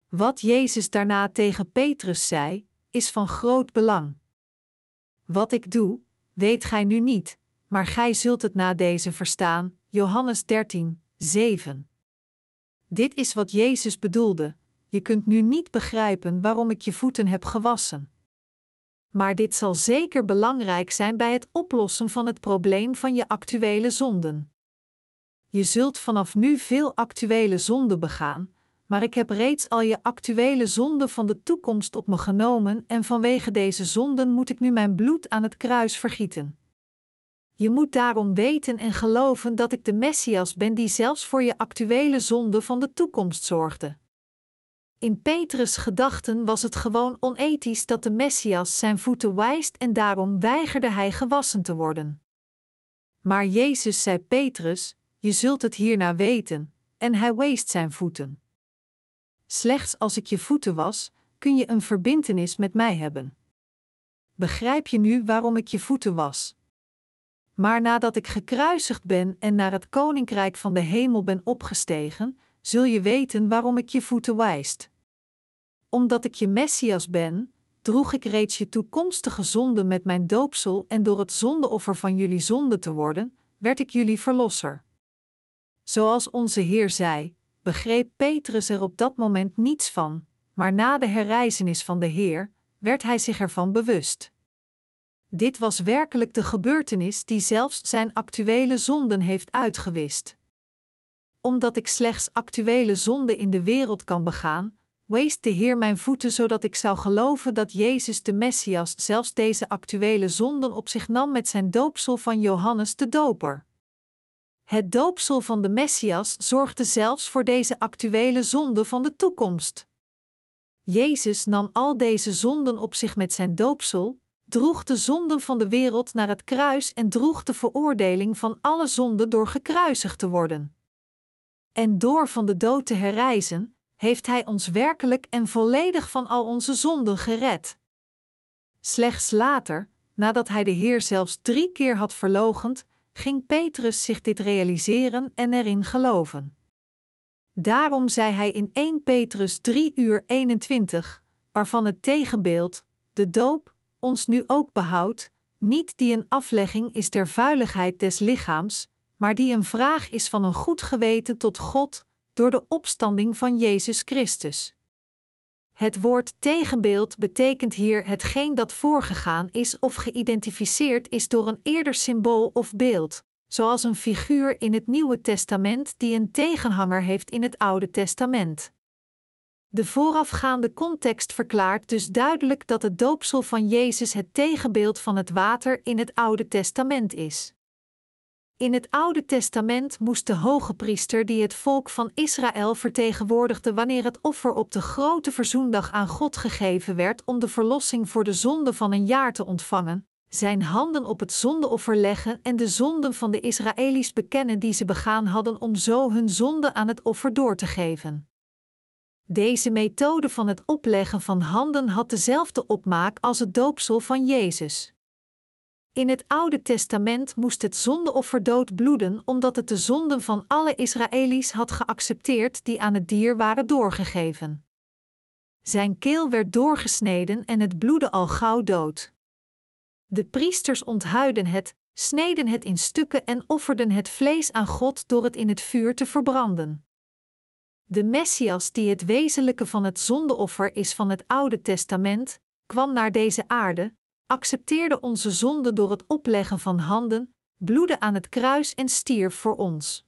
Wat Jezus daarna tegen Petrus zei, is van groot belang. Wat ik doe, weet gij nu niet, maar gij zult het na deze verstaan. Johannes 13, 7. Dit is wat Jezus bedoelde: je kunt nu niet begrijpen waarom ik je voeten heb gewassen. Maar dit zal zeker belangrijk zijn bij het oplossen van het probleem van je actuele zonden. Je zult vanaf nu veel actuele zonden begaan, maar ik heb reeds al je actuele zonden van de toekomst op me genomen en vanwege deze zonden moet ik nu mijn bloed aan het kruis vergieten. Je moet daarom weten en geloven dat ik de Messias ben die zelfs voor je actuele zonde van de toekomst zorgde. In Petrus' gedachten was het gewoon onethisch dat de Messias zijn voeten wijst en daarom weigerde hij gewassen te worden. Maar Jezus zei Petrus: Je zult het hierna weten, en hij weest zijn voeten. Slechts als ik je voeten was, kun je een verbintenis met mij hebben. Begrijp je nu waarom ik je voeten was? Maar nadat ik gekruisigd ben en naar het koninkrijk van de hemel ben opgestegen, zul je weten waarom ik je voeten wijst. Omdat ik je Messias ben, droeg ik reeds je toekomstige zonde met mijn doopsel en door het zondeoffer van jullie zonde te worden, werd ik jullie verlosser. Zoals onze Heer zei, begreep Petrus er op dat moment niets van, maar na de herrijzenis van de Heer werd hij zich ervan bewust. Dit was werkelijk de gebeurtenis die zelfs zijn actuele zonden heeft uitgewist. Omdat ik slechts actuele zonden in de wereld kan begaan, wees de Heer mijn voeten zodat ik zou geloven dat Jezus de Messias zelfs deze actuele zonden op zich nam met zijn doopsel van Johannes de Doper. Het doopsel van de Messias zorgde zelfs voor deze actuele zonde van de toekomst. Jezus nam al deze zonden op zich met zijn doopsel, droeg de zonden van de wereld naar het kruis en droeg de veroordeling van alle zonden door gekruisigd te worden. En door van de dood te herrijzen, heeft Hij ons werkelijk en volledig van al onze zonden gered. Slechts later, nadat Hij de Heer zelfs drie keer had verlogend, ging Petrus zich dit realiseren en erin geloven. Daarom zei hij in 1 Petrus 3 uur 21, waarvan het tegenbeeld, de doop, ons nu ook behoudt, niet die een aflegging is der vuiligheid des lichaams, maar die een vraag is van een goed geweten tot God door de opstanding van Jezus Christus. Het woord tegenbeeld betekent hier hetgeen dat voorgegaan is of geïdentificeerd is door een eerder symbool of beeld, zoals een figuur in het Nieuwe Testament die een tegenhanger heeft in het Oude Testament. De voorafgaande context verklaart dus duidelijk dat het doopsel van Jezus het tegenbeeld van het water in het Oude Testament is. In het Oude Testament moest de hoge priester die het volk van Israël vertegenwoordigde wanneer het offer op de grote verzoendag aan God gegeven werd om de verlossing voor de zonde van een jaar te ontvangen, zijn handen op het zondeoffer leggen en de zonden van de Israëli's bekennen die ze begaan hadden om zo hun zonde aan het offer door te geven. Deze methode van het opleggen van handen had dezelfde opmaak als het doopsel van Jezus. In het Oude Testament moest het zondeoffer dood bloeden omdat het de zonden van alle Israëli's had geaccepteerd die aan het dier waren doorgegeven. Zijn keel werd doorgesneden en het bloedde al gauw dood. De priesters onthuiden het, sneden het in stukken en offerden het vlees aan God door het in het vuur te verbranden. De Messias, die het wezenlijke van het zondeoffer is van het Oude Testament, kwam naar deze aarde, accepteerde onze zonde door het opleggen van handen, bloedde aan het kruis en stierf voor ons.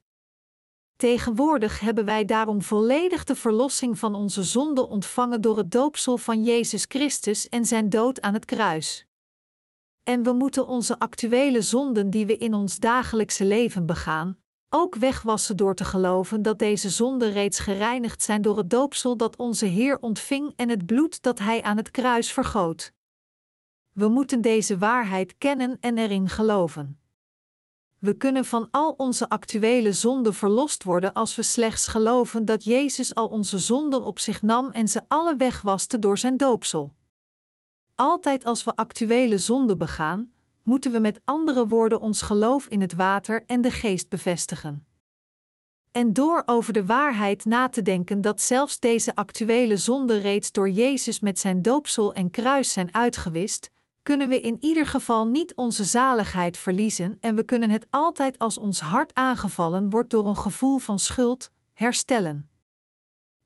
Tegenwoordig hebben wij daarom volledig de verlossing van onze zonde ontvangen door het doopsel van Jezus Christus en zijn dood aan het kruis. En we moeten onze actuele zonden die we in ons dagelijkse leven begaan, ook wegwassen door te geloven dat deze zonden reeds gereinigd zijn door het doopsel dat onze Heer ontving en het bloed dat Hij aan het kruis vergoot. We moeten deze waarheid kennen en erin geloven. We kunnen van al onze actuele zonden verlost worden als we slechts geloven dat Jezus al onze zonden op zich nam en ze alle wegwaste door zijn doopsel. Altijd als we actuele zonden begaan, moeten we met andere woorden ons geloof in het water en de geest bevestigen. En door over de waarheid na te denken dat zelfs deze actuele zonden reeds door Jezus met zijn doopsel en kruis zijn uitgewist, kunnen we in ieder geval niet onze zaligheid verliezen en we kunnen het altijd als ons hart aangevallen wordt door een gevoel van schuld herstellen.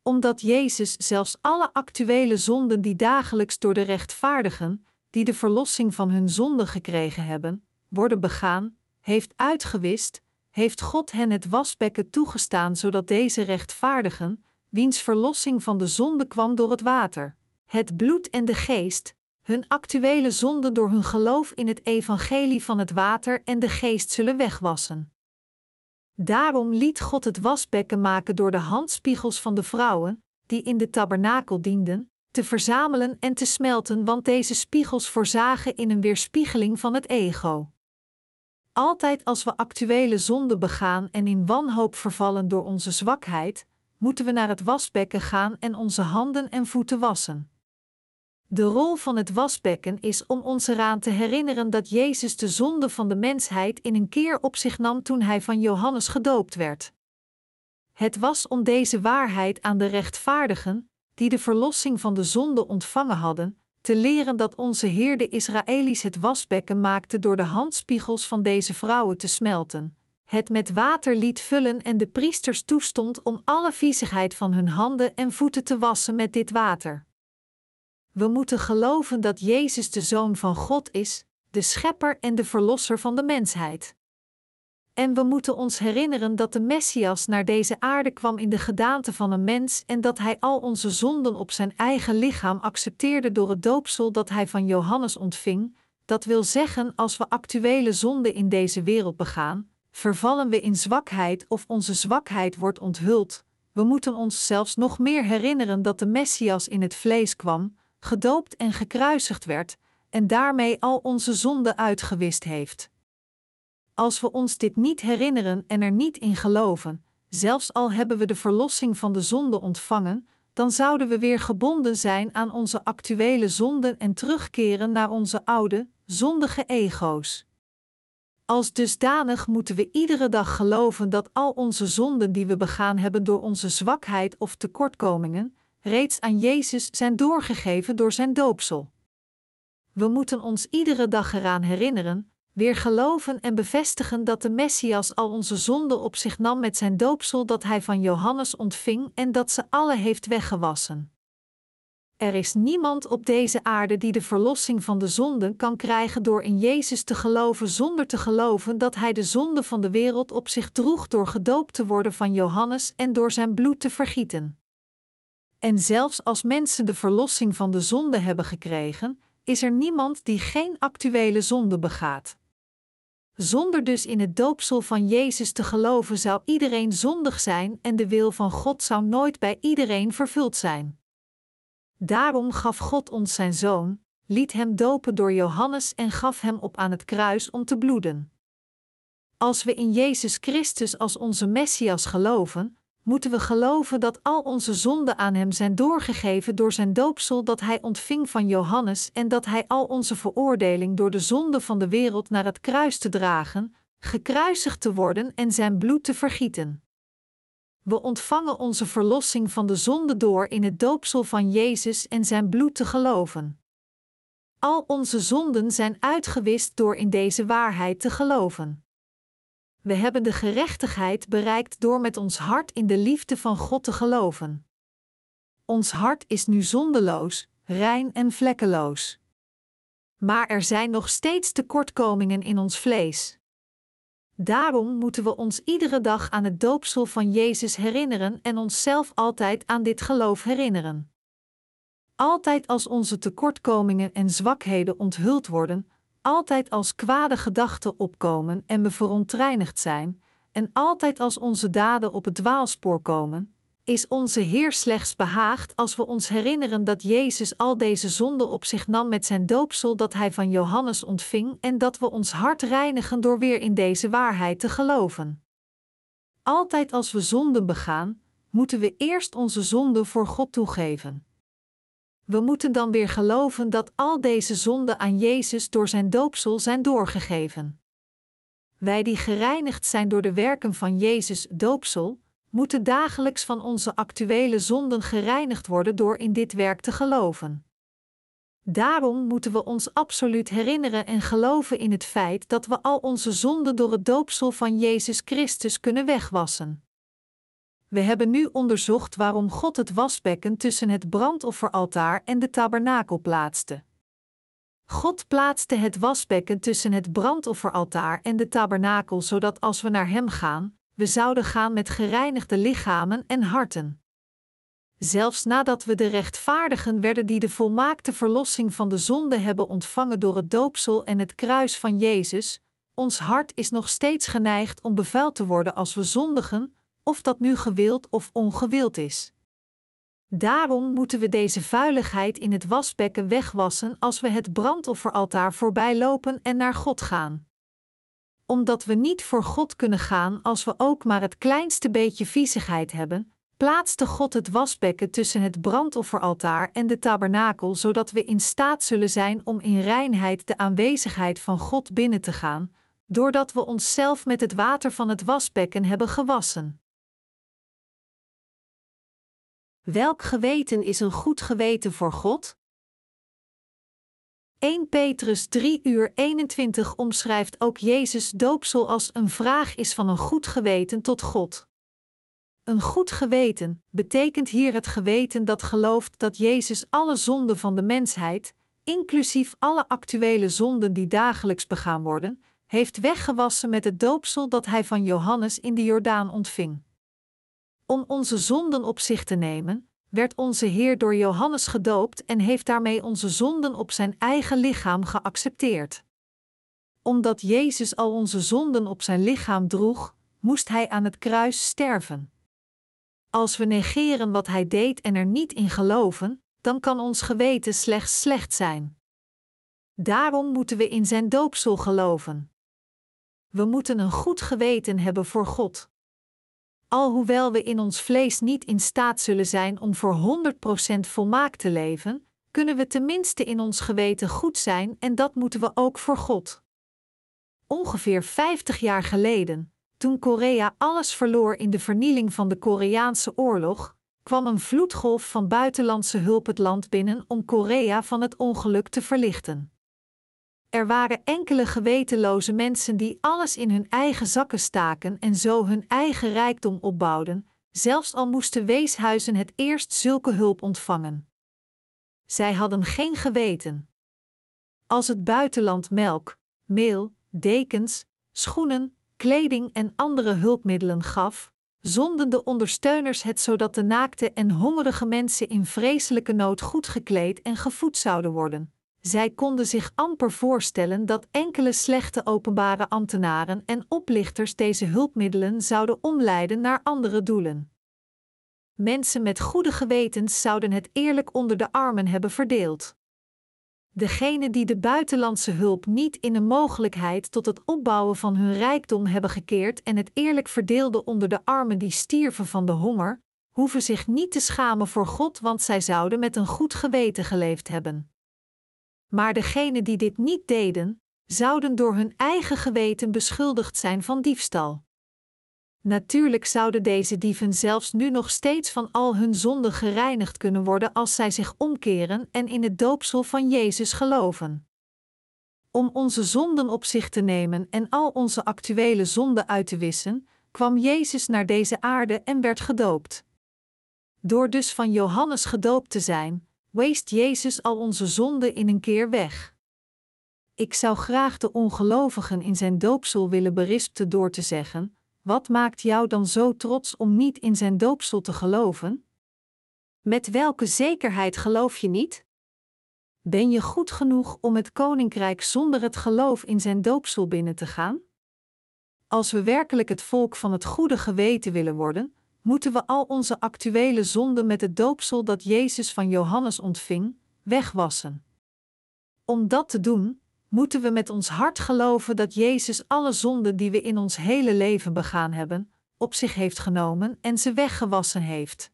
Omdat Jezus zelfs alle actuele zonden die dagelijks door de rechtvaardigen, die de verlossing van hun zonden gekregen hebben, worden begaan, heeft uitgewist, heeft God hen het wasbekken toegestaan zodat deze rechtvaardigen, wiens verlossing van de zonde kwam door het water, het bloed en de geest, hun actuele zonden door hun geloof in het evangelie van het water en de geest zullen wegwassen. Daarom liet God het wasbekken maken door de handspiegels van de vrouwen, die in de tabernakel dienden, te verzamelen en te smelten, want deze spiegels voorzagen in een weerspiegeling van het ego. Altijd als we actuele zonde begaan en in wanhoop vervallen door onze zwakheid, moeten we naar het wasbekken gaan en onze handen en voeten wassen. De rol van het wasbekken is om ons eraan te herinneren dat Jezus de zonde van de mensheid in een keer op zich nam toen hij van Johannes gedoopt werd. Het was om deze waarheid aan de rechtvaardigen, die de verlossing van de zonde ontvangen hadden, te leren dat onze Heer de Israëli's het wasbekken maakte door de handspiegels van deze vrouwen te smelten, het met water liet vullen en de priesters toestond om alle viezigheid van hun handen en voeten te wassen met dit water. We moeten geloven dat Jezus de Zoon van God is, de Schepper en de Verlosser van de mensheid. En we moeten ons herinneren dat de Messias naar deze aarde kwam in de gedaante van een mens en dat hij al onze zonden op zijn eigen lichaam accepteerde door het doopsel dat hij van Johannes ontving. Dat wil zeggen, als we actuele zonden in deze wereld begaan, vervallen we in zwakheid of onze zwakheid wordt onthuld. We moeten ons zelfs nog meer herinneren dat de Messias in het vlees kwam, gedoopt en gekruisigd werd, en daarmee al onze zonden uitgewist heeft. Als we ons dit niet herinneren en er niet in geloven, zelfs al hebben we de verlossing van de zonde ontvangen, dan zouden we weer gebonden zijn aan onze actuele zonden en terugkeren naar onze oude, zondige ego's. Als dusdanig moeten we iedere dag geloven dat al onze zonden die we begaan hebben door onze zwakheid of tekortkomingen, reeds aan Jezus zijn doorgegeven door zijn doopsel. We moeten ons iedere dag eraan herinneren, weer geloven en bevestigen dat de Messias al onze zonden op zich nam met zijn doopsel dat hij van Johannes ontving en dat ze alle heeft weggewassen. Er is niemand op deze aarde die de verlossing van de zonden kan krijgen door in Jezus te geloven zonder te geloven dat Hij de zonde van de wereld op zich droeg door gedoopt te worden van Johannes en door zijn bloed te vergieten. En zelfs als mensen de verlossing van de zonde hebben gekregen, is er niemand die geen actuele zonde begaat. Zonder dus in het doopsel van Jezus te geloven zou iedereen zondig zijn en de wil van God zou nooit bij iedereen vervuld zijn. Daarom gaf God ons zijn zoon, liet hem dopen door Johannes en gaf hem op aan het kruis om te bloeden. Als we in Jezus Christus als onze Messias geloven, moeten we geloven dat al onze zonden aan Hem zijn doorgegeven door Zijn doopsel dat Hij ontving van Johannes en dat Hij al onze veroordeling door de zonde van de wereld naar het kruis te dragen, gekruisigd te worden en Zijn bloed te vergieten. We ontvangen onze verlossing van de zonde door in het doopsel van Jezus en Zijn bloed te geloven. Al onze zonden zijn uitgewist door in deze waarheid te geloven. We hebben de gerechtigheid bereikt door met ons hart in de liefde van God te geloven. Ons hart is nu zondeloos, rein en vlekkeloos. Maar er zijn nog steeds tekortkomingen in ons vlees. Daarom moeten we ons iedere dag aan het doopsel van Jezus herinneren en onszelf altijd aan dit geloof herinneren. Altijd als onze tekortkomingen en zwakheden onthuld worden, altijd als kwade gedachten opkomen en we verontreinigd zijn, en altijd als onze daden op het dwaalspoor komen, is onze Heer slechts behaagd als we ons herinneren dat Jezus al deze zonden op zich nam met zijn doopsel dat hij van Johannes ontving en dat we ons hart reinigen door weer in deze waarheid te geloven. Altijd als we zonden begaan, moeten we eerst onze zonden voor God toegeven. We moeten dan weer geloven dat al deze zonden aan Jezus door zijn doopsel zijn doorgegeven. Wij die gereinigd zijn door de werken van Jezus doopsel, moeten dagelijks van onze actuele zonden gereinigd worden door in dit werk te geloven. Daarom moeten we ons absoluut herinneren en geloven in het feit dat we al onze zonden door het doopsel van Jezus Christus kunnen wegwassen. We hebben nu onderzocht waarom God het wasbekken tussen het brandofferaltaar en de tabernakel plaatste. God plaatste het wasbekken tussen het brandofferaltaar en de tabernakel zodat als we naar Hem gaan, we zouden gaan met gereinigde lichamen en harten. Zelfs nadat we de rechtvaardigen werden die de volmaakte verlossing van de zonde hebben ontvangen door het doopsel en het kruis van Jezus, ons hart is nog steeds geneigd om bevuild te worden als we zondigen, of dat nu gewild of ongewild is. Daarom moeten we deze vuiligheid in het wasbekken wegwassen als we het brandofferaltaar voorbij lopen en naar God gaan. Omdat we niet voor God kunnen gaan als we ook maar het kleinste beetje viezigheid hebben, plaatste God het wasbekken tussen het brandofferaltaar en de tabernakel, zodat we in staat zullen zijn om in reinheid de aanwezigheid van God binnen te gaan, doordat we onszelf met het water van het wasbekken hebben gewassen. Welk geweten is een goed geweten voor God? 1 Petrus 3 uur 21 omschrijft ook Jezus doopsel als een vraag is van een goed geweten tot God. Een goed geweten betekent hier het geweten dat gelooft dat Jezus alle zonden van de mensheid, inclusief alle actuele zonden die dagelijks begaan worden, heeft weggewassen met het doopsel dat hij van Johannes in de Jordaan ontving. Om onze zonden op zich te nemen, werd onze Heer door Johannes gedoopt en heeft daarmee onze zonden op zijn eigen lichaam geaccepteerd. Omdat Jezus al onze zonden op zijn lichaam droeg, moest hij aan het kruis sterven. Als we negeren wat hij deed en er niet in geloven, dan kan ons geweten slechts slecht zijn. Daarom moeten we in zijn doopsel geloven. We moeten een goed geweten hebben voor God. Alhoewel we in ons vlees niet in staat zullen zijn om voor 100% volmaakt te leven, kunnen we tenminste in ons geweten goed zijn en dat moeten we ook voor God. Ongeveer 50 jaar geleden, toen Korea alles verloor in de vernieling van de Koreaanse oorlog, kwam een vloedgolf van buitenlandse hulp het land binnen om Korea van het ongeluk te verlichten. Er waren enkele gewetenloze mensen die alles in hun eigen zakken staken en zo hun eigen rijkdom opbouwden, zelfs al moesten weeshuizen het eerst zulke hulp ontvangen. Zij hadden geen geweten. Als het buitenland melk, meel, dekens, schoenen, kleding en andere hulpmiddelen gaf, zonden de ondersteuners het zodat de naakte en hongerige mensen in vreselijke nood goed gekleed en gevoed zouden worden. Zij konden zich amper voorstellen dat enkele slechte openbare ambtenaren en oplichters deze hulpmiddelen zouden omleiden naar andere doelen. Mensen met goede gewetens zouden het eerlijk onder de armen hebben verdeeld. Degenen die de buitenlandse hulp niet in een mogelijkheid tot het opbouwen van hun rijkdom hebben gekeerd en het eerlijk verdeelden onder de armen die stierven van de honger, hoeven zich niet te schamen voor God, want zij zouden met een goed geweten geleefd hebben. Maar degenen die dit niet deden, zouden door hun eigen geweten beschuldigd zijn van diefstal. Natuurlijk zouden deze dieven zelfs nu nog steeds van al hun zonden gereinigd kunnen worden als zij zich omkeren en in het doopsel van Jezus geloven. Om onze zonden op zich te nemen en al onze actuele zonden uit te wissen, kwam Jezus naar deze aarde en werd gedoopt. Door dus van Johannes gedoopt te zijn, weest Jezus al onze zonden in een keer weg. Ik zou graag de ongelovigen in zijn doopsel willen berispen door te zeggen: Wat maakt jou dan zo trots om niet in zijn doopsel te geloven? Met welke zekerheid geloof je niet? Ben je goed genoeg om het koninkrijk zonder het geloof in zijn doopsel binnen te gaan? Als we werkelijk het volk van het goede geweten willen worden, moeten we al onze actuele zonden met het doopsel dat Jezus van Johannes ontving, wegwassen. Om dat te doen, moeten we met ons hart geloven dat Jezus alle zonden die we in ons hele leven begaan hebben, op zich heeft genomen en ze weggewassen heeft.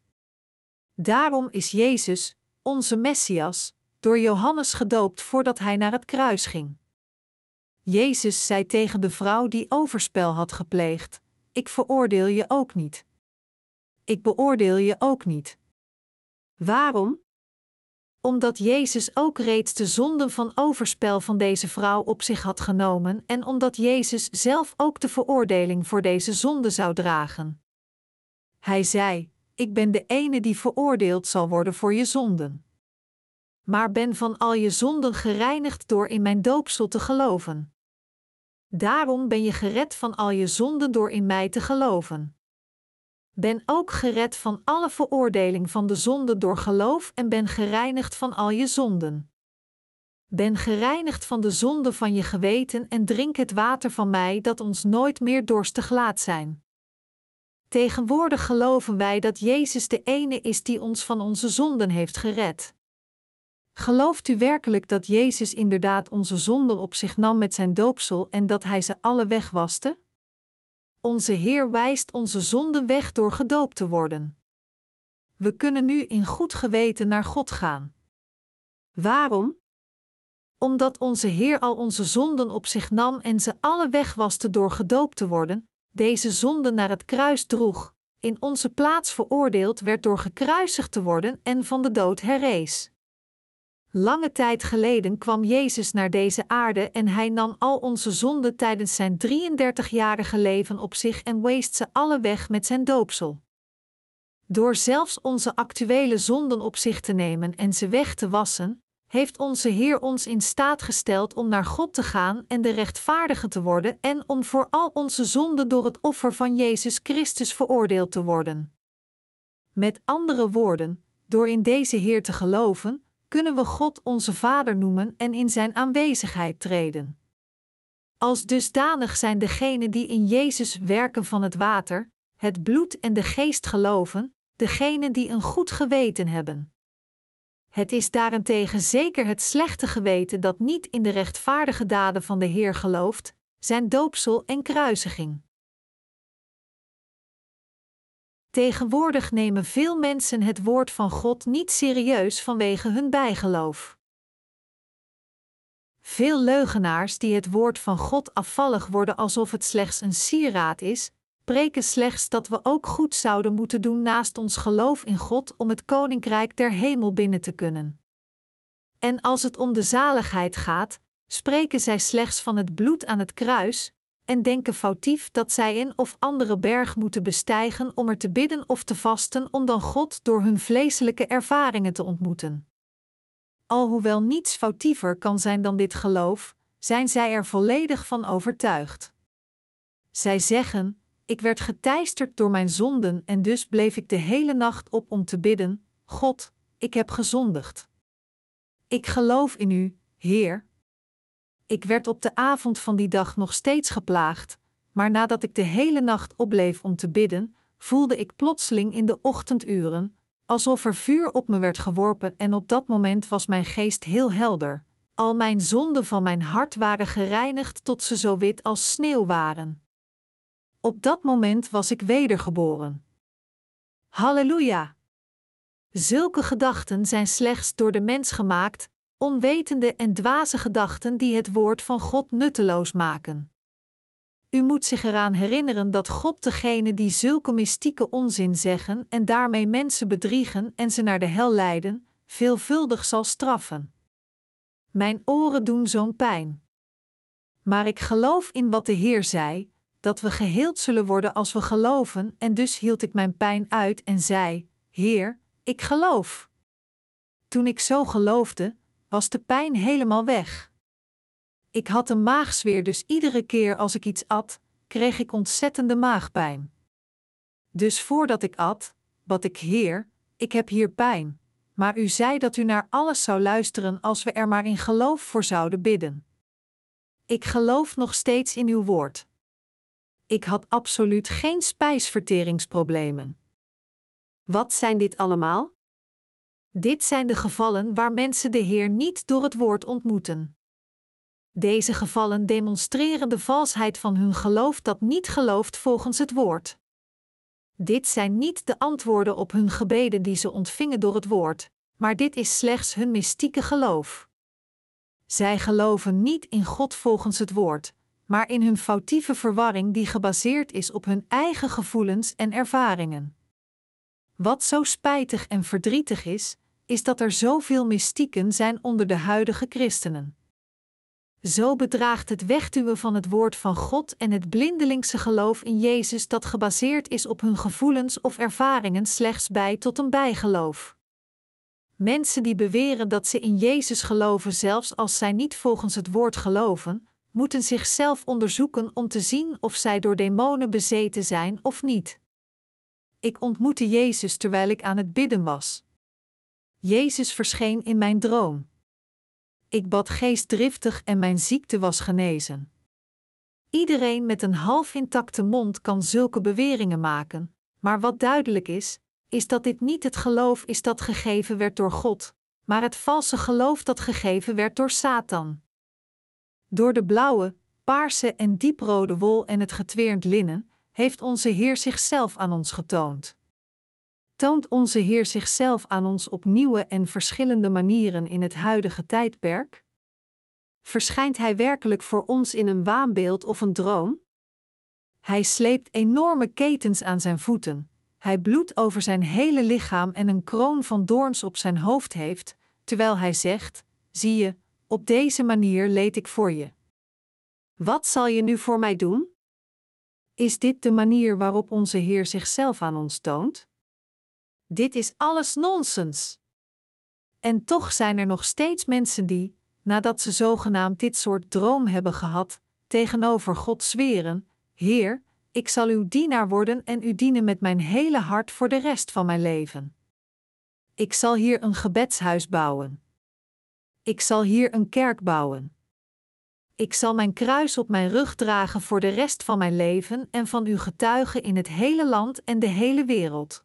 Daarom is Jezus, onze Messias, door Johannes gedoopt voordat hij naar het kruis ging. Jezus zei tegen de vrouw die overspel had gepleegd: Ik veroordeel je ook niet ik beoordeel je ook niet. Waarom? Omdat Jezus ook reeds de zonden van overspel van deze vrouw op zich had genomen en omdat Jezus zelf ook de veroordeling voor deze zonde zou dragen. Hij zei: Ik ben de ene die veroordeeld zal worden voor je zonden. Maar ben van al je zonden gereinigd door in mijn doopsel te geloven. Daarom ben je gered van al je zonden door in mij te geloven. Ben ook gered van alle veroordeling van de zonde door geloof en ben gereinigd van al je zonden. Ben gereinigd van de zonde van je geweten en drink het water van mij dat ons nooit meer dorstig laat zijn. Tegenwoordig geloven wij dat Jezus de ene is die ons van onze zonden heeft gered. Gelooft u werkelijk dat Jezus inderdaad onze zonden op zich nam met zijn doopsel en dat hij ze alle wegwaste? Onze Heer wijst onze zonden weg door gedoopt te worden. We kunnen nu in goed geweten naar God gaan. Waarom? Omdat onze Heer al onze zonden op zich nam en ze alle wegwaste door gedoopt te worden, deze zonden naar het kruis droeg, in onze plaats veroordeeld werd door gekruisigd te worden en van de dood herrees. Lange tijd geleden kwam Jezus naar deze aarde en hij nam al onze zonden tijdens zijn 33-jarige leven op zich en weest ze alle weg met zijn doopsel. Door zelfs onze actuele zonden op zich te nemen en ze weg te wassen, heeft onze Heer ons in staat gesteld om naar God te gaan en de rechtvaardige te worden en om voor al onze zonden door het offer van Jezus Christus veroordeeld te worden. Met andere woorden, door in deze Heer te geloven, kunnen we God onze Vader noemen en in Zijn aanwezigheid treden. Als dusdanig zijn degenen die in Jezus werken van het water, het bloed en de geest geloven, degenen die een goed geweten hebben. Het is daarentegen zeker het slechte geweten dat niet in de rechtvaardige daden van de Heer gelooft, zijn doopsel en kruisiging. Tegenwoordig nemen veel mensen het woord van God niet serieus vanwege hun bijgeloof. Veel leugenaars die het woord van God afvallig worden alsof het slechts een sieraad is, preken slechts dat we ook goed zouden moeten doen naast ons geloof in God om het koninkrijk der hemel binnen te kunnen. En als het om de zaligheid gaat, spreken zij slechts van het bloed aan het kruis, en denken foutief dat zij een of andere berg moeten bestijgen om er te bidden of te vasten om dan God door hun vleeselijke ervaringen te ontmoeten. Alhoewel niets foutiever kan zijn dan dit geloof, zijn zij er volledig van overtuigd. Zij zeggen: Ik werd geteisterd door mijn zonden en dus bleef ik de hele nacht op om te bidden: God, ik heb gezondigd. Ik geloof in U, Heer, ik werd op de avond van die dag nog steeds geplaagd, maar nadat ik de hele nacht opbleef om te bidden, voelde ik plotseling in de ochtenduren, alsof er vuur op me werd geworpen en op dat moment was mijn geest heel helder. Al mijn zonden van mijn hart waren gereinigd tot ze zo wit als sneeuw waren. Op dat moment was ik wedergeboren. Halleluja! Zulke gedachten zijn slechts door de mens gemaakt, onwetende en dwaze gedachten die het woord van God nutteloos maken. U moet zich eraan herinneren dat God degene die zulke mystieke onzin zeggen en daarmee mensen bedriegen en ze naar de hel leiden, veelvuldig zal straffen. Mijn oren doen zo'n pijn. Maar ik geloof in wat de Heer zei, dat we geheeld zullen worden als we geloven, en dus hield ik mijn pijn uit en zei: Heer, ik geloof. Toen ik zo geloofde, was de pijn helemaal weg. Ik had een maagzweer, dus iedere keer als ik iets at, kreeg ik ontzettende maagpijn. Dus voordat ik at, bad ik: Heer, ik heb hier pijn, maar u zei dat u naar alles zou luisteren als we er maar in geloof voor zouden bidden. Ik geloof nog steeds in uw woord. Ik had absoluut geen spijsverteringsproblemen. Wat zijn dit allemaal? Dit zijn de gevallen waar mensen de Heer niet door het woord ontmoeten. Deze gevallen demonstreren de valsheid van hun geloof dat niet gelooft volgens het woord. Dit zijn niet de antwoorden op hun gebeden die ze ontvingen door het woord, maar dit is slechts hun mystieke geloof. Zij geloven niet in God volgens het woord, maar in hun foutieve verwarring die gebaseerd is op hun eigen gevoelens en ervaringen. Wat zo spijtig en verdrietig is, is dat er zoveel mystieken zijn onder de huidige christenen. Zo bedraagt het wegduwen van het woord van God en het blindelingse geloof in Jezus dat gebaseerd is op hun gevoelens of ervaringen slechts bij tot een bijgeloof. Mensen die beweren dat ze in Jezus geloven, zelfs als zij niet volgens het woord geloven, moeten zichzelf onderzoeken om te zien of zij door demonen bezeten zijn of niet. Ik ontmoette Jezus terwijl ik aan het bidden was. Jezus verscheen in mijn droom. Ik bad geestdriftig en mijn ziekte was genezen. Iedereen met een half intacte mond kan zulke beweringen maken, maar wat duidelijk is, is dat dit niet het geloof is dat gegeven werd door God, maar het valse geloof dat gegeven werd door Satan. Door de blauwe, paarse en dieprode wol en het getweerd linnen heeft onze Heer zichzelf aan ons getoond. Toont onze Heer zichzelf aan ons op nieuwe en verschillende manieren in het huidige tijdperk? Verschijnt Hij werkelijk voor ons in een waanbeeld of een droom? Hij sleept enorme ketens aan zijn voeten, hij bloedt over zijn hele lichaam en een kroon van doorns op zijn hoofd heeft, terwijl hij zegt: Zie je, op deze manier leed ik voor je. Wat zal je nu voor mij doen? Is dit de manier waarop onze Heer zichzelf aan ons toont? Dit is alles nonsens. En toch zijn er nog steeds mensen die, nadat ze zogenaamd dit soort droom hebben gehad, tegenover God zweren: Heer, ik zal uw dienaar worden en u dienen met mijn hele hart voor de rest van mijn leven. Ik zal hier een gebedshuis bouwen. Ik zal hier een kerk bouwen. Ik zal mijn kruis op mijn rug dragen voor de rest van mijn leven en van uw getuigen in het hele land en de hele wereld.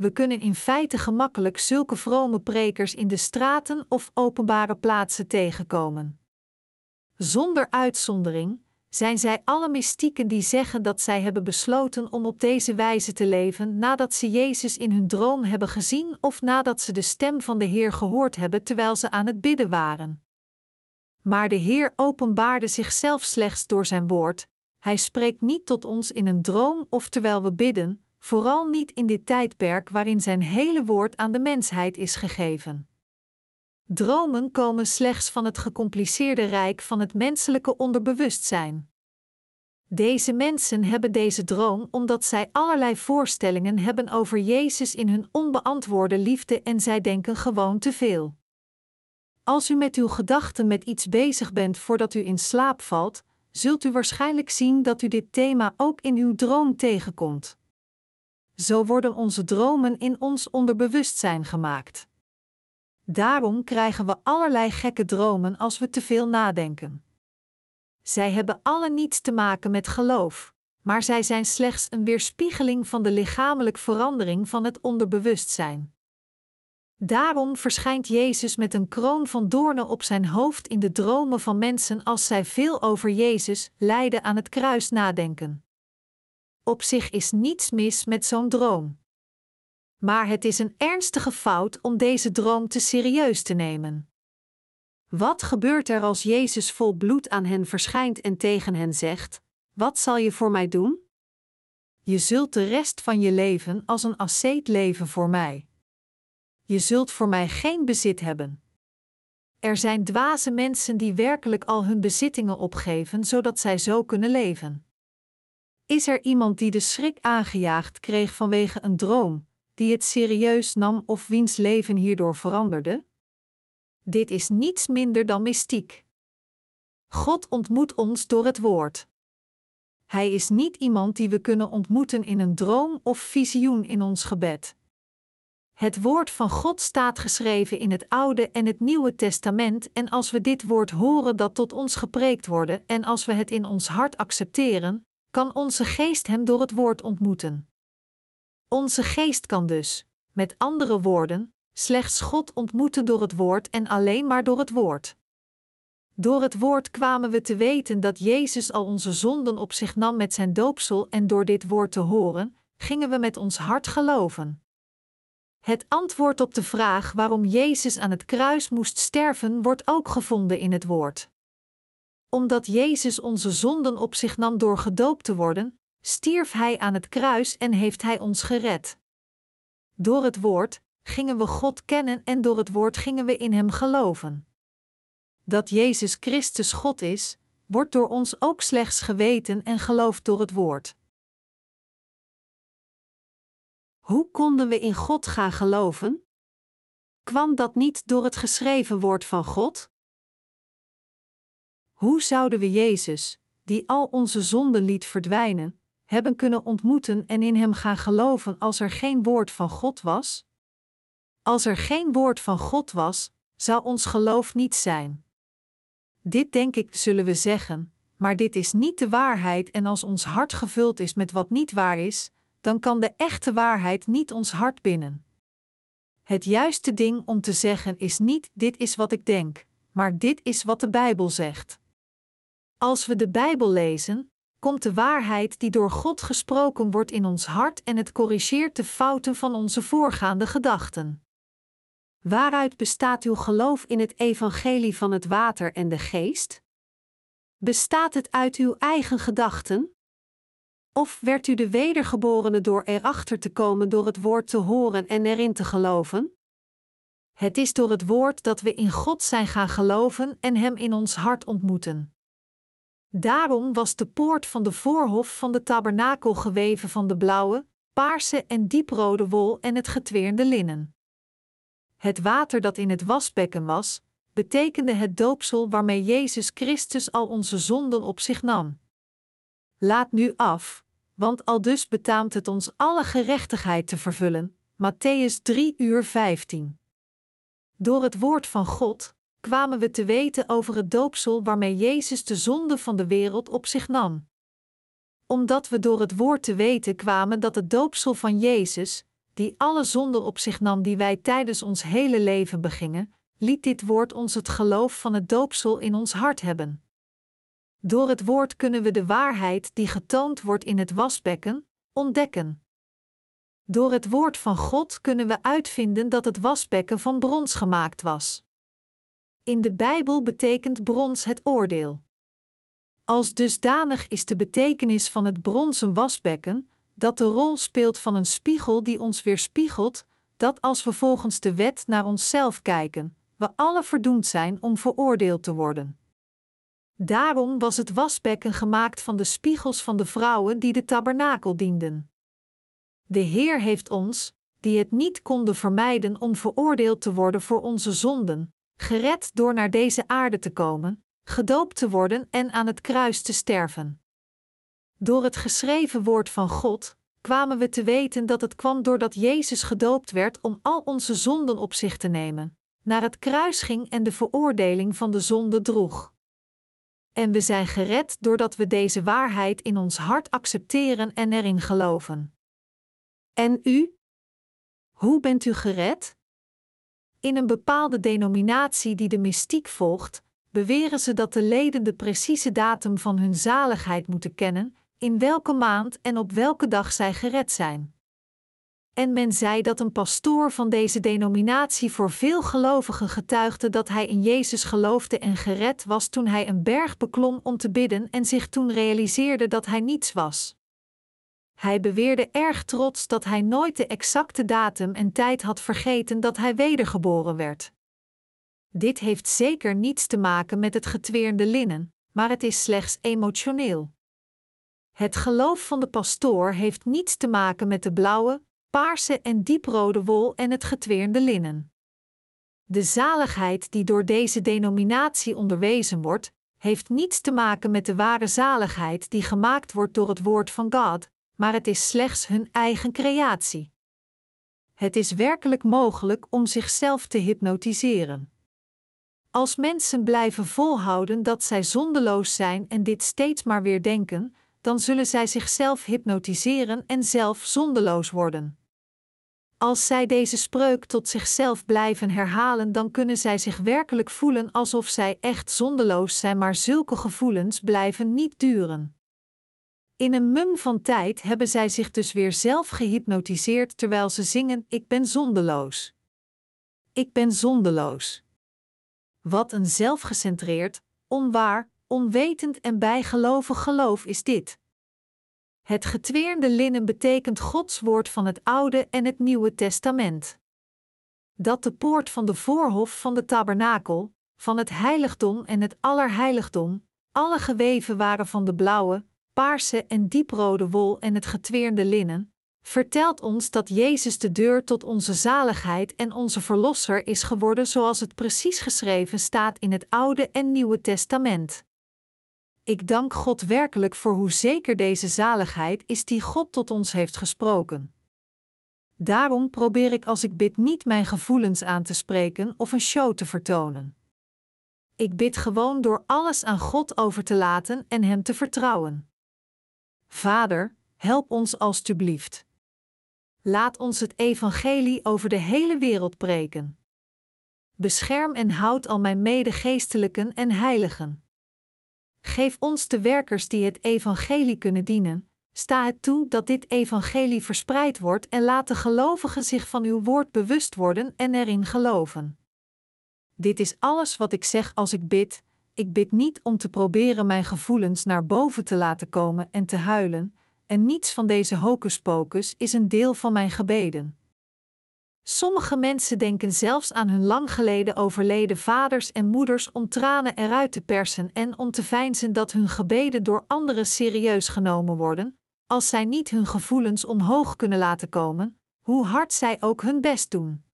We kunnen in feite gemakkelijk zulke vrome prekers in de straten of openbare plaatsen tegenkomen. Zonder uitzondering zijn zij alle mystieken die zeggen dat zij hebben besloten om op deze wijze te leven nadat ze Jezus in hun droom hebben gezien of nadat ze de stem van de Heer gehoord hebben terwijl ze aan het bidden waren. Maar de Heer openbaarde zichzelf slechts door zijn woord. Hij spreekt niet tot ons in een droom of terwijl we bidden, vooral niet in dit tijdperk waarin zijn hele woord aan de mensheid is gegeven. Dromen komen slechts van het gecompliceerde rijk van het menselijke onderbewustzijn. Deze mensen hebben deze droom omdat zij allerlei voorstellingen hebben over Jezus in hun onbeantwoorde liefde en zij denken gewoon te veel. Als u met uw gedachten met iets bezig bent voordat u in slaap valt, zult u waarschijnlijk zien dat u dit thema ook in uw droom tegenkomt. Zo worden onze dromen in ons onderbewustzijn gemaakt. Daarom krijgen we allerlei gekke dromen als we te veel nadenken. Zij hebben alle niets te maken met geloof, maar zij zijn slechts een weerspiegeling van de lichamelijk verandering van het onderbewustzijn. Daarom verschijnt Jezus met een kroon van doornen op zijn hoofd in de dromen van mensen als zij veel over Jezus, lijden aan het kruis nadenken. Op zich is niets mis met zo'n droom. Maar het is een ernstige fout om deze droom te serieus te nemen. Wat gebeurt er als Jezus vol bloed aan hen verschijnt en tegen hen zegt: Wat zal je voor mij doen? Je zult de rest van je leven als een asceet leven voor mij. Je zult voor mij geen bezit hebben. Er zijn dwaze mensen die werkelijk al hun bezittingen opgeven zodat zij zo kunnen leven. Is er iemand die de schrik aangejaagd kreeg vanwege een droom, die het serieus nam of wiens leven hierdoor veranderde? Dit is niets minder dan mystiek. God ontmoet ons door het woord. Hij is niet iemand die we kunnen ontmoeten in een droom of visioen in ons gebed. Het woord van God staat geschreven in het Oude en het Nieuwe Testament en als we dit woord horen dat tot ons gepreekt wordt en als we het in ons hart accepteren, kan onze geest hem door het woord ontmoeten. Onze geest kan dus, met andere woorden, slechts God ontmoeten door het woord en alleen maar door het woord. Door het woord kwamen we te weten dat Jezus al onze zonden op zich nam met zijn doopsel en door dit woord te horen, gingen we met ons hart geloven. Het antwoord op de vraag waarom Jezus aan het kruis moest sterven wordt ook gevonden in het woord. Omdat Jezus onze zonden op zich nam door gedoopt te worden, stierf Hij aan het kruis en heeft Hij ons gered. Door het woord gingen we God kennen en door het woord gingen we in Hem geloven. Dat Jezus Christus God is, wordt door ons ook slechts geweten en geloofd door het woord. Hoe konden we in God gaan geloven? Kwam dat niet door het geschreven woord van God? Hoe zouden we Jezus, die al onze zonden liet verdwijnen, hebben kunnen ontmoeten en in Hem gaan geloven als er geen woord van God was? Als er geen woord van God was, zou ons geloof niet zijn. Dit denk ik, zullen we zeggen, maar dit is niet de waarheid en als ons hart gevuld is met wat niet waar is, dan kan de echte waarheid niet ons hart binnen. Het juiste ding om te zeggen is niet dit is wat ik denk, maar dit is wat de Bijbel zegt. Als we de Bijbel lezen, komt de waarheid die door God gesproken wordt in ons hart en het corrigeert de fouten van onze voorgaande gedachten. Waaruit bestaat uw geloof in het evangelie van het water en de geest? Bestaat het uit uw eigen gedachten? Of werd u de wedergeborene door erachter te komen door het woord te horen en erin te geloven? Het is door het woord dat we in God zijn gaan geloven en Hem in ons hart ontmoeten. Daarom was de poort van de voorhof van de tabernakel geweven van de blauwe, paarse en dieprode wol en het getweerde linnen. Het water dat in het wasbekken was, betekende het doopsel waarmee Jezus Christus al onze zonden op zich nam. Laat nu af, want al dus betaamt het ons alle gerechtigheid te vervullen. Matthäus 3 uur 15. Door het woord van God kwamen we te weten over het doopsel waarmee Jezus de zonde van de wereld op zich nam. Omdat we door het woord te weten kwamen dat het doopsel van Jezus, die alle zonden op zich nam die wij tijdens ons hele leven begingen, liet dit woord ons het geloof van het doopsel in ons hart hebben. Door het woord kunnen we de waarheid die getoond wordt in het wasbekken ontdekken. Door het woord van God kunnen we uitvinden dat het wasbekken van brons gemaakt was. In de Bijbel betekent brons het oordeel. Als dusdanig is de betekenis van het bronzen wasbekken dat de rol speelt van een spiegel die ons weerspiegelt, dat als we volgens de wet naar onszelf kijken, we alle verdoemd zijn om veroordeeld te worden. Daarom was het wasbekken gemaakt van de spiegels van de vrouwen die de tabernakel dienden. De Heer heeft ons, die het niet konden vermijden om veroordeeld te worden voor onze zonden, gered door naar deze aarde te komen, gedoopt te worden en aan het kruis te sterven. Door het geschreven woord van God kwamen we te weten dat het kwam doordat Jezus gedoopt werd om al onze zonden op zich te nemen, naar het kruis ging en de veroordeling van de zonde droeg. En we zijn gered doordat we deze waarheid in ons hart accepteren en erin geloven. En u? Hoe bent u gered? In een bepaalde denominatie die de mystiek volgt, beweren ze dat de leden de precieze datum van hun zaligheid moeten kennen, in welke maand en op welke dag zij gered zijn. En men zei dat een pastoor van deze denominatie voor veel gelovigen getuigde dat hij in Jezus geloofde en gered was toen hij een berg beklom om te bidden en zich toen realiseerde dat hij niets was. Hij beweerde erg trots dat hij nooit de exacte datum en tijd had vergeten dat hij wedergeboren werd. Dit heeft zeker niets te maken met het getweerde linnen, maar het is slechts emotioneel. Het geloof van de pastoor heeft niets te maken met de blauwe, paarse en dieprode wol en het getweerde linnen. De zaligheid die door deze denominatie onderwezen wordt, heeft niets te maken met de ware zaligheid die gemaakt wordt door het woord van God, maar het is slechts hun eigen creatie. Het is werkelijk mogelijk om zichzelf te hypnotiseren. Als mensen blijven volhouden dat zij zondeloos zijn en dit steeds maar weer denken, dan zullen zij zichzelf hypnotiseren en zelf zondeloos worden. Als zij deze spreuk tot zichzelf blijven herhalen, dan kunnen zij zich werkelijk voelen alsof zij echt zondeloos zijn, maar zulke gevoelens blijven niet duren. In een mum van tijd hebben zij zich dus weer zelf gehypnotiseerd terwijl ze zingen: Ik ben zondeloos. Ik ben zondeloos. Wat een zelfgecentreerd, onwaar, onwetend en bijgelovig geloof is dit. Het getweerde linnen betekent Gods woord van het Oude en het Nieuwe Testament. Dat de poort van de voorhof van de tabernakel, van het heiligdom en het allerheiligdom, alle geweven waren van de blauwe, paarse en dieprode wol en het getweerde linnen, vertelt ons dat Jezus de deur tot onze zaligheid en onze Verlosser is geworden zoals het precies geschreven staat in het Oude en Nieuwe Testament. Ik dank God werkelijk voor hoe zeker deze zaligheid is die God tot ons heeft gesproken. Daarom probeer ik als ik bid niet mijn gevoelens aan te spreken of een show te vertonen. Ik bid gewoon door alles aan God over te laten en Hem te vertrouwen. Vader, help ons alstublieft. Laat ons het evangelie over de hele wereld preken. Bescherm en houd al mijn medegeestelijken en heiligen. Geef ons de werkers die het evangelie kunnen dienen. Sta het toe dat dit evangelie verspreid wordt en laat de gelovigen zich van uw woord bewust worden en erin geloven. Dit is alles wat ik zeg als ik bid. Ik bid niet om te proberen mijn gevoelens naar boven te laten komen en te huilen, en niets van deze hocuspocus is een deel van mijn gebeden. Sommige mensen denken zelfs aan hun lang geleden overleden vaders en moeders om tranen eruit te persen en om te veinzen dat hun gebeden door anderen serieus genomen worden, als zij niet hun gevoelens omhoog kunnen laten komen, hoe hard zij ook hun best doen.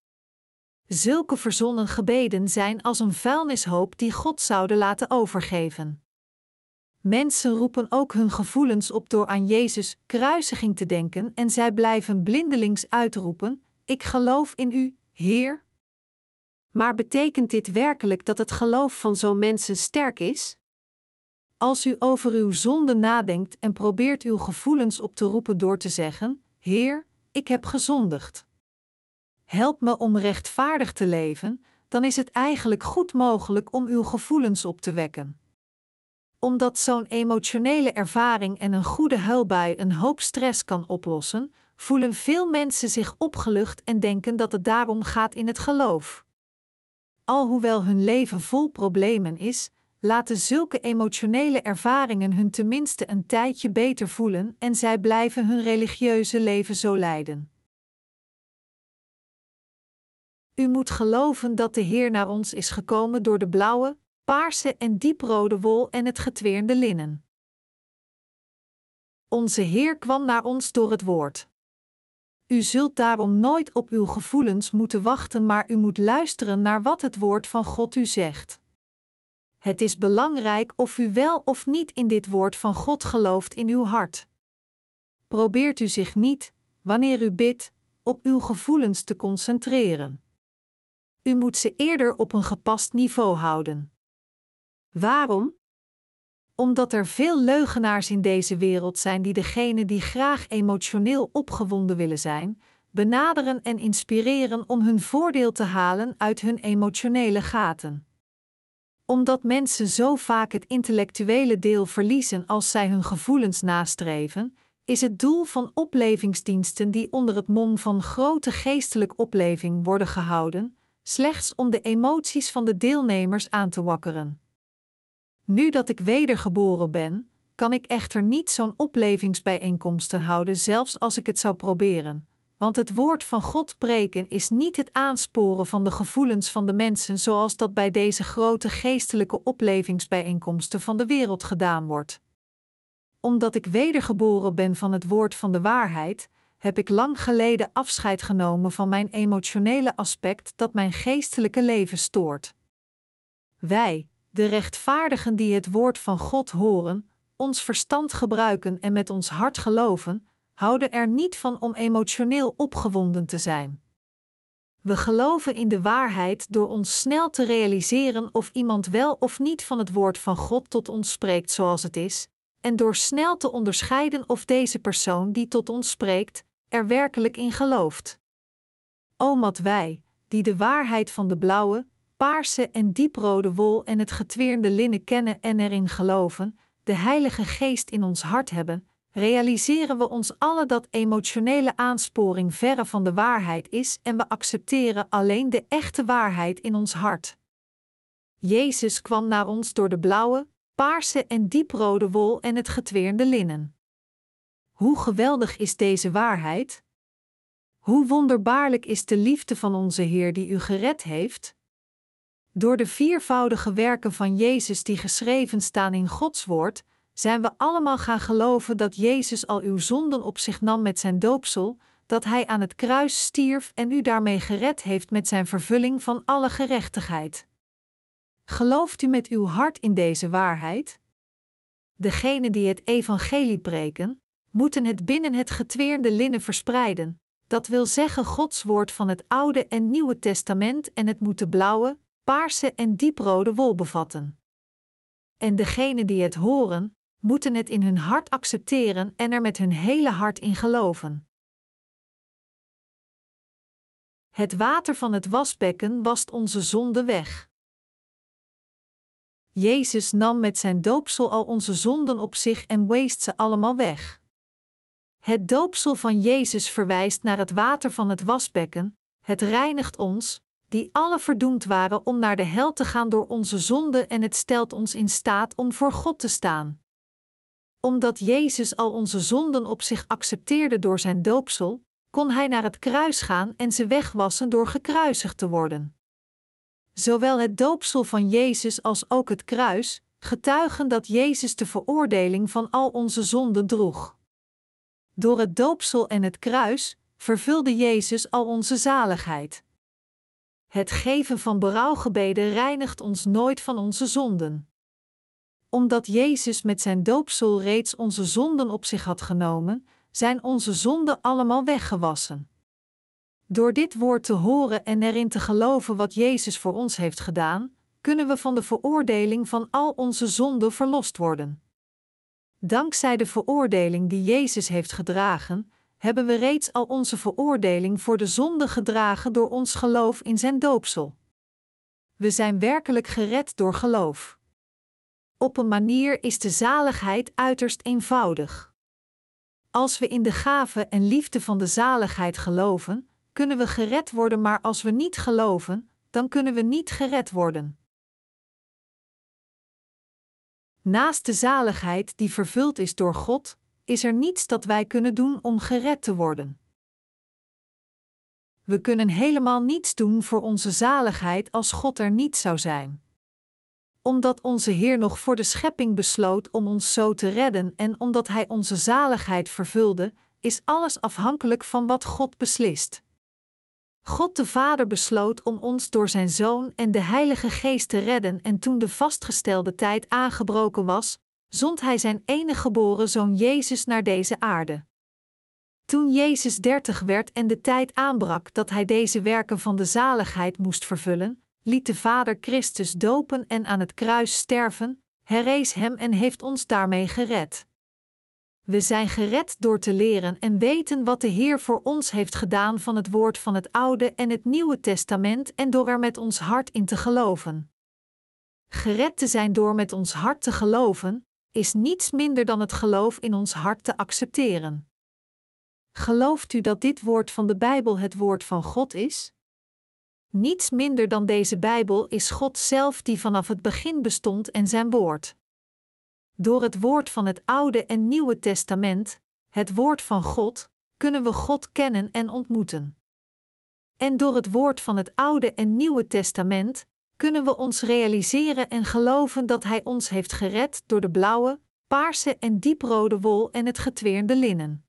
Zulke verzonnen gebeden zijn als een vuilnishoop die God zouden laten overgeven. Mensen roepen ook hun gevoelens op door aan Jezus' kruisiging te denken en zij blijven blindelings uitroepen: Ik geloof in U, Heer. Maar betekent dit werkelijk dat het geloof van zo'n mensen sterk is? Als u over uw zonde nadenkt en probeert uw gevoelens op te roepen door te zeggen: Heer, ik heb gezondigd. Help me om rechtvaardig te leven, dan is het eigenlijk goed mogelijk om uw gevoelens op te wekken omdat zo'n emotionele ervaring en een goede huilbui een hoop stress kan oplossen, voelen veel mensen zich opgelucht en denken dat het daarom gaat in het geloof. Alhoewel hun leven vol problemen is, laten zulke emotionele ervaringen hun tenminste een tijdje beter voelen en zij blijven hun religieuze leven zo leiden. U moet geloven dat de Heer naar ons is gekomen door de blauwe, paarse en dieprode wol en het getweerde linnen. Onze Heer kwam naar ons door het woord. U zult daarom nooit op uw gevoelens moeten wachten, maar u moet luisteren naar wat het woord van God u zegt. Het is belangrijk of u wel of niet in dit woord van God gelooft in uw hart. Probeert u zich niet, wanneer u bidt, op uw gevoelens te concentreren. U moet ze eerder op een gepast niveau houden. Waarom? Omdat er veel leugenaars in deze wereld zijn die degene die graag emotioneel opgewonden willen zijn, benaderen en inspireren om hun voordeel te halen uit hun emotionele gaten. Omdat mensen zo vaak het intellectuele deel verliezen als zij hun gevoelens nastreven, is het doel van oplevingsdiensten die onder het mom van grote geestelijke opleving worden gehouden, slechts om de emoties van de deelnemers aan te wakkeren. Nu dat ik wedergeboren ben, kan ik echter niet zo'n oplevingsbijeenkomsten houden, zelfs als ik het zou proberen. Want het woord van God preken is niet het aansporen van de gevoelens van de mensen zoals dat bij deze grote geestelijke oplevingsbijeenkomsten van de wereld gedaan wordt. Omdat ik wedergeboren ben van het woord van de waarheid, heb ik lang geleden afscheid genomen van mijn emotionele aspect dat mijn geestelijke leven stoort. Wij, de rechtvaardigen die het woord van God horen, ons verstand gebruiken en met ons hart geloven, houden er niet van om emotioneel opgewonden te zijn. We geloven in de waarheid door ons snel te realiseren of iemand wel of niet van het woord van God tot ons spreekt zoals het is, en door snel te onderscheiden of deze persoon die tot ons spreekt, er werkelijk in gelooft. O mat wij, die de waarheid van de blauwe, paarse en dieprode wol en het getweerde linnen kennen en erin geloven, de Heilige Geest in ons hart hebben, realiseren we ons alle dat emotionele aansporing verre van de waarheid is en we accepteren alleen de echte waarheid in ons hart. Jezus kwam naar ons door de blauwe, paarse en dieprode wol en het getweerde linnen. Hoe geweldig is deze waarheid? Hoe wonderbaarlijk is de liefde van onze Heer die u gered heeft? Door de viervoudige werken van Jezus die geschreven staan in Gods woord, zijn we allemaal gaan geloven dat Jezus al uw zonden op zich nam met zijn doopsel, dat Hij aan het kruis stierf en u daarmee gered heeft met zijn vervulling van alle gerechtigheid. Gelooft u met uw hart in deze waarheid? Degenen die het evangelie preken, moeten het binnen het getweerde linnen verspreiden, dat wil zeggen Gods woord van het Oude en Nieuwe Testament en het moet de blauwe, paarse en dieprode wol bevatten. En degenen die het horen, moeten het in hun hart accepteren en er met hun hele hart in geloven. Het water van het wasbekken wast onze zonde weg. Jezus nam met zijn doopsel al onze zonden op zich en weest ze allemaal weg. Het doopsel van Jezus verwijst naar het water van het wasbekken, het reinigt ons, die alle verdoemd waren om naar de hel te gaan door onze zonde en het stelt ons in staat om voor God te staan. Omdat Jezus al onze zonden op zich accepteerde door zijn doopsel, kon hij naar het kruis gaan en ze wegwassen door gekruisigd te worden. Zowel het doopsel van Jezus als ook het kruis getuigen dat Jezus de veroordeling van al onze zonden droeg. Door het doopsel en het kruis vervulde Jezus al onze zaligheid. Het geven van berouwgebeden reinigt ons nooit van onze zonden. Omdat Jezus met zijn doopsel reeds onze zonden op zich had genomen, zijn onze zonden allemaal weggewassen. Door dit woord te horen en erin te geloven wat Jezus voor ons heeft gedaan, kunnen we van de veroordeling van al onze zonden verlost worden. Dankzij de veroordeling die Jezus heeft gedragen, hebben we reeds al onze veroordeling voor de zonde gedragen door ons geloof in zijn doopsel. We zijn werkelijk gered door geloof. Op een manier is de zaligheid uiterst eenvoudig. Als we in de gave en liefde van de zaligheid geloven, kunnen we gered worden, maar als we niet geloven, dan kunnen we niet gered worden. Naast de zaligheid die vervuld is door God, is er niets dat wij kunnen doen om gered te worden. We kunnen helemaal niets doen voor onze zaligheid als God er niet zou zijn. Omdat onze Heer nog voor de schepping besloot om ons zo te redden en omdat Hij onze zaligheid vervulde, is alles afhankelijk van wat God beslist. God de Vader besloot om ons door zijn Zoon en de Heilige Geest te redden en toen de vastgestelde tijd aangebroken was, zond Hij zijn enige geboren Zoon Jezus naar deze aarde. Toen Jezus dertig werd en de tijd aanbrak dat Hij deze werken van de zaligheid moest vervullen, liet de Vader Christus dopen en aan het kruis sterven, herrees Hem en heeft ons daarmee gered. We zijn gered door te leren en weten wat de Heer voor ons heeft gedaan van het woord van het Oude en het Nieuwe Testament en door er met ons hart in te geloven. Gered te zijn door met ons hart te geloven, is niets minder dan het geloof in ons hart te accepteren. Gelooft u dat dit woord van de Bijbel het woord van God is? Niets minder dan deze Bijbel is God zelf die vanaf het begin bestond en zijn woord. Door het woord van het Oude en Nieuwe Testament, het woord van God, kunnen we God kennen en ontmoeten. En door het woord van het Oude en Nieuwe Testament kunnen we ons realiseren en geloven dat Hij ons heeft gered door de blauwe, paarse en dieprode wol en het getweerde linnen.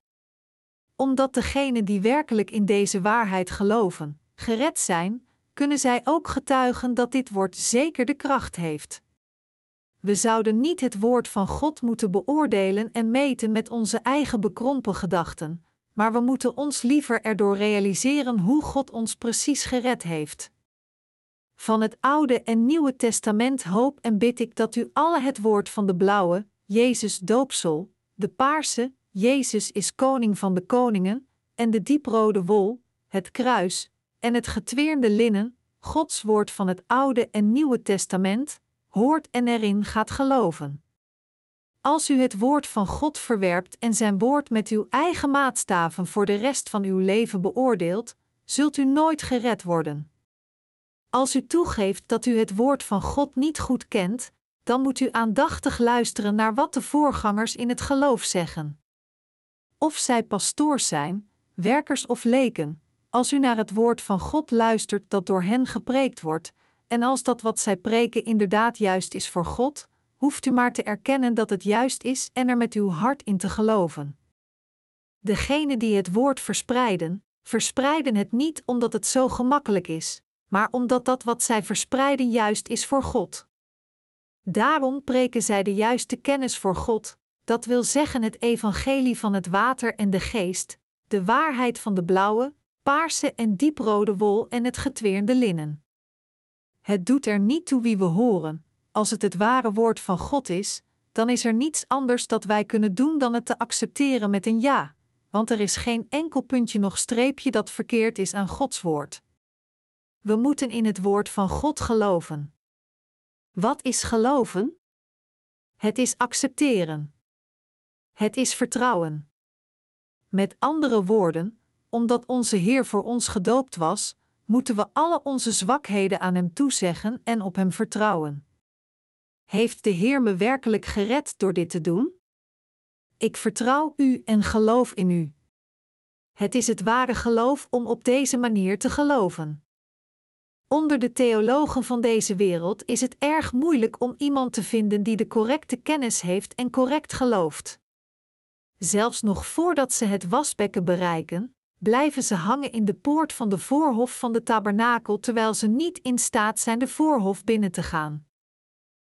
Omdat degenen die werkelijk in deze waarheid geloven, gered zijn, kunnen zij ook getuigen dat dit woord zeker de kracht heeft. We zouden niet het woord van God moeten beoordelen en meten met onze eigen bekrompen gedachten, maar we moeten ons liever erdoor realiseren hoe God ons precies gered heeft. Van het Oude en Nieuwe Testament hoop en bid ik dat u alle het woord van de blauwe, Jezus doopsel, de paarse, Jezus is koning van de koningen, en de dieprode wol, het kruis, en het getweerde linnen, Gods woord van het Oude en Nieuwe Testament, hoort en erin gaat geloven. Als u het woord van God verwerpt en zijn woord met uw eigen maatstaven voor de rest van uw leven beoordeelt, zult u nooit gered worden. Als u toegeeft dat u het woord van God niet goed kent, dan moet u aandachtig luisteren naar wat de voorgangers in het geloof zeggen. Of zij pastoors zijn, werkers of leken, als u naar het woord van God luistert dat door hen gepreekt wordt, en als dat wat zij preken inderdaad juist is voor God, hoeft u maar te erkennen dat het juist is en er met uw hart in te geloven. Degenen die het woord verspreiden, verspreiden het niet omdat het zo gemakkelijk is, maar omdat dat wat zij verspreiden juist is voor God. Daarom preken zij de juiste kennis voor God, dat wil zeggen het evangelie van het water en de geest, de waarheid van de blauwe, paarse en dieprode wol en het getweerde linnen. Het doet er niet toe wie we horen, als het het ware woord van God is, dan is er niets anders dat wij kunnen doen dan het te accepteren met een ja, want er is geen enkel puntje nog streepje dat verkeerd is aan Gods woord. We moeten in het woord van God geloven. Wat is geloven? Het is accepteren. Het is vertrouwen. Met andere woorden, omdat onze Heer voor ons gedoopt was, moeten we alle onze zwakheden aan Hem toezeggen en op Hem vertrouwen. Heeft de Heer me werkelijk gered door dit te doen? Ik vertrouw U en geloof in U. Het is het ware geloof om op deze manier te geloven. Onder de theologen van deze wereld is het erg moeilijk om iemand te vinden die de correcte kennis heeft en correct gelooft. Zelfs nog voordat ze het wasbekken bereiken, blijven ze hangen in de poort van de voorhof van de tabernakel terwijl ze niet in staat zijn de voorhof binnen te gaan.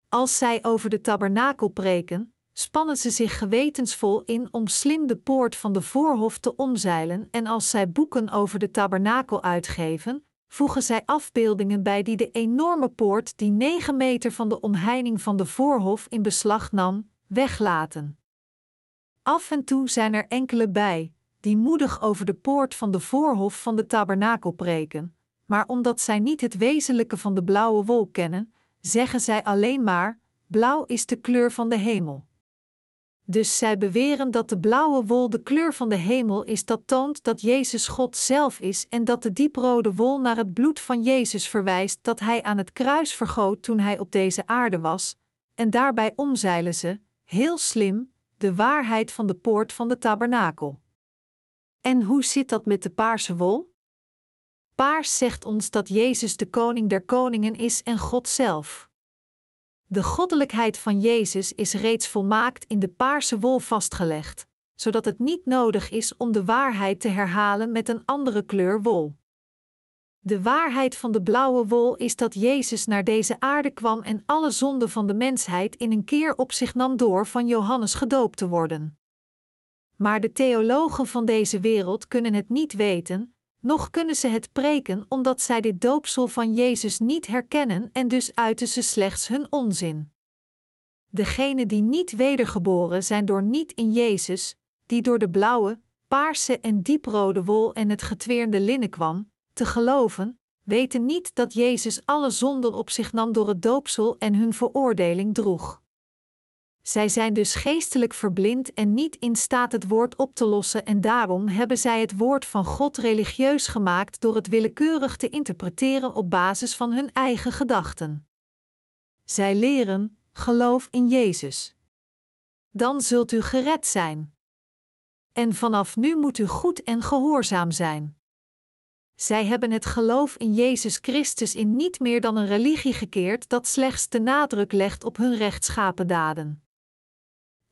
Als zij over de tabernakel preken, spannen ze zich gewetensvol in om slim de poort van de voorhof te omzeilen en als zij boeken over de tabernakel uitgeven, voegen zij afbeeldingen bij die de enorme poort die 9 meter van de omheining van de voorhof in beslag nam, weglaten. Af en toe zijn er enkele bij, die moedig over de poort van de voorhof van de tabernakel preken, maar omdat zij niet het wezenlijke van de blauwe wol kennen, zeggen zij alleen maar: blauw is de kleur van de hemel. Dus zij beweren dat de blauwe wol de kleur van de hemel is, dat toont dat Jezus God zelf is en dat de dieprode wol naar het bloed van Jezus verwijst dat hij aan het kruis vergoot toen hij op deze aarde was, en daarbij omzeilen ze, heel slim, de waarheid van de poort van de tabernakel. En hoe zit dat met de paarse wol? Paars zegt ons dat Jezus de koning der koningen is en God zelf. De goddelijkheid van Jezus is reeds volmaakt in de paarse wol vastgelegd, zodat het niet nodig is om de waarheid te herhalen met een andere kleur wol. De waarheid van de blauwe wol is dat Jezus naar deze aarde kwam en alle zonden van de mensheid in een keer op zich nam door van Johannes gedoopt te worden. Maar de theologen van deze wereld kunnen het niet weten, nog kunnen ze het preken omdat zij dit doopsel van Jezus niet herkennen en dus uiten ze slechts hun onzin. Degenen die niet wedergeboren zijn door niet in Jezus, die door de blauwe, paarse en dieprode wol en het getweerde linnen kwam, te geloven, weten niet dat Jezus alle zonden op zich nam door het doopsel en hun veroordeling droeg. Zij zijn dus geestelijk verblind en niet in staat het woord op te lossen, en daarom hebben zij het woord van God religieus gemaakt door het willekeurig te interpreteren op basis van hun eigen gedachten. Zij leren: geloof in Jezus. Dan zult u gered zijn. En vanaf nu moet u goed en gehoorzaam zijn. Zij hebben het geloof in Jezus Christus in niet meer dan een religie gekeerd dat slechts de nadruk legt op hun rechtschapen daden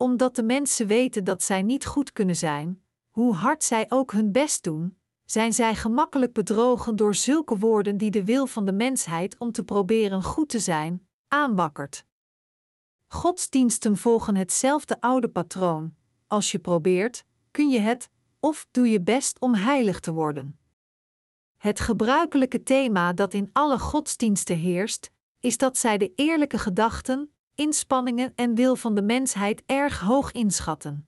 omdat de mensen weten dat zij niet goed kunnen zijn, hoe hard zij ook hun best doen, zijn zij gemakkelijk bedrogen door zulke woorden die de wil van de mensheid om te proberen goed te zijn, aanwakkert. Godsdiensten volgen hetzelfde oude patroon. Als je probeert, kun je het, of doe je best om heilig te worden. Het gebruikelijke thema dat in alle godsdiensten heerst, is dat zij de eerlijke gedachten, inspanningen en wil van de mensheid erg hoog inschatten.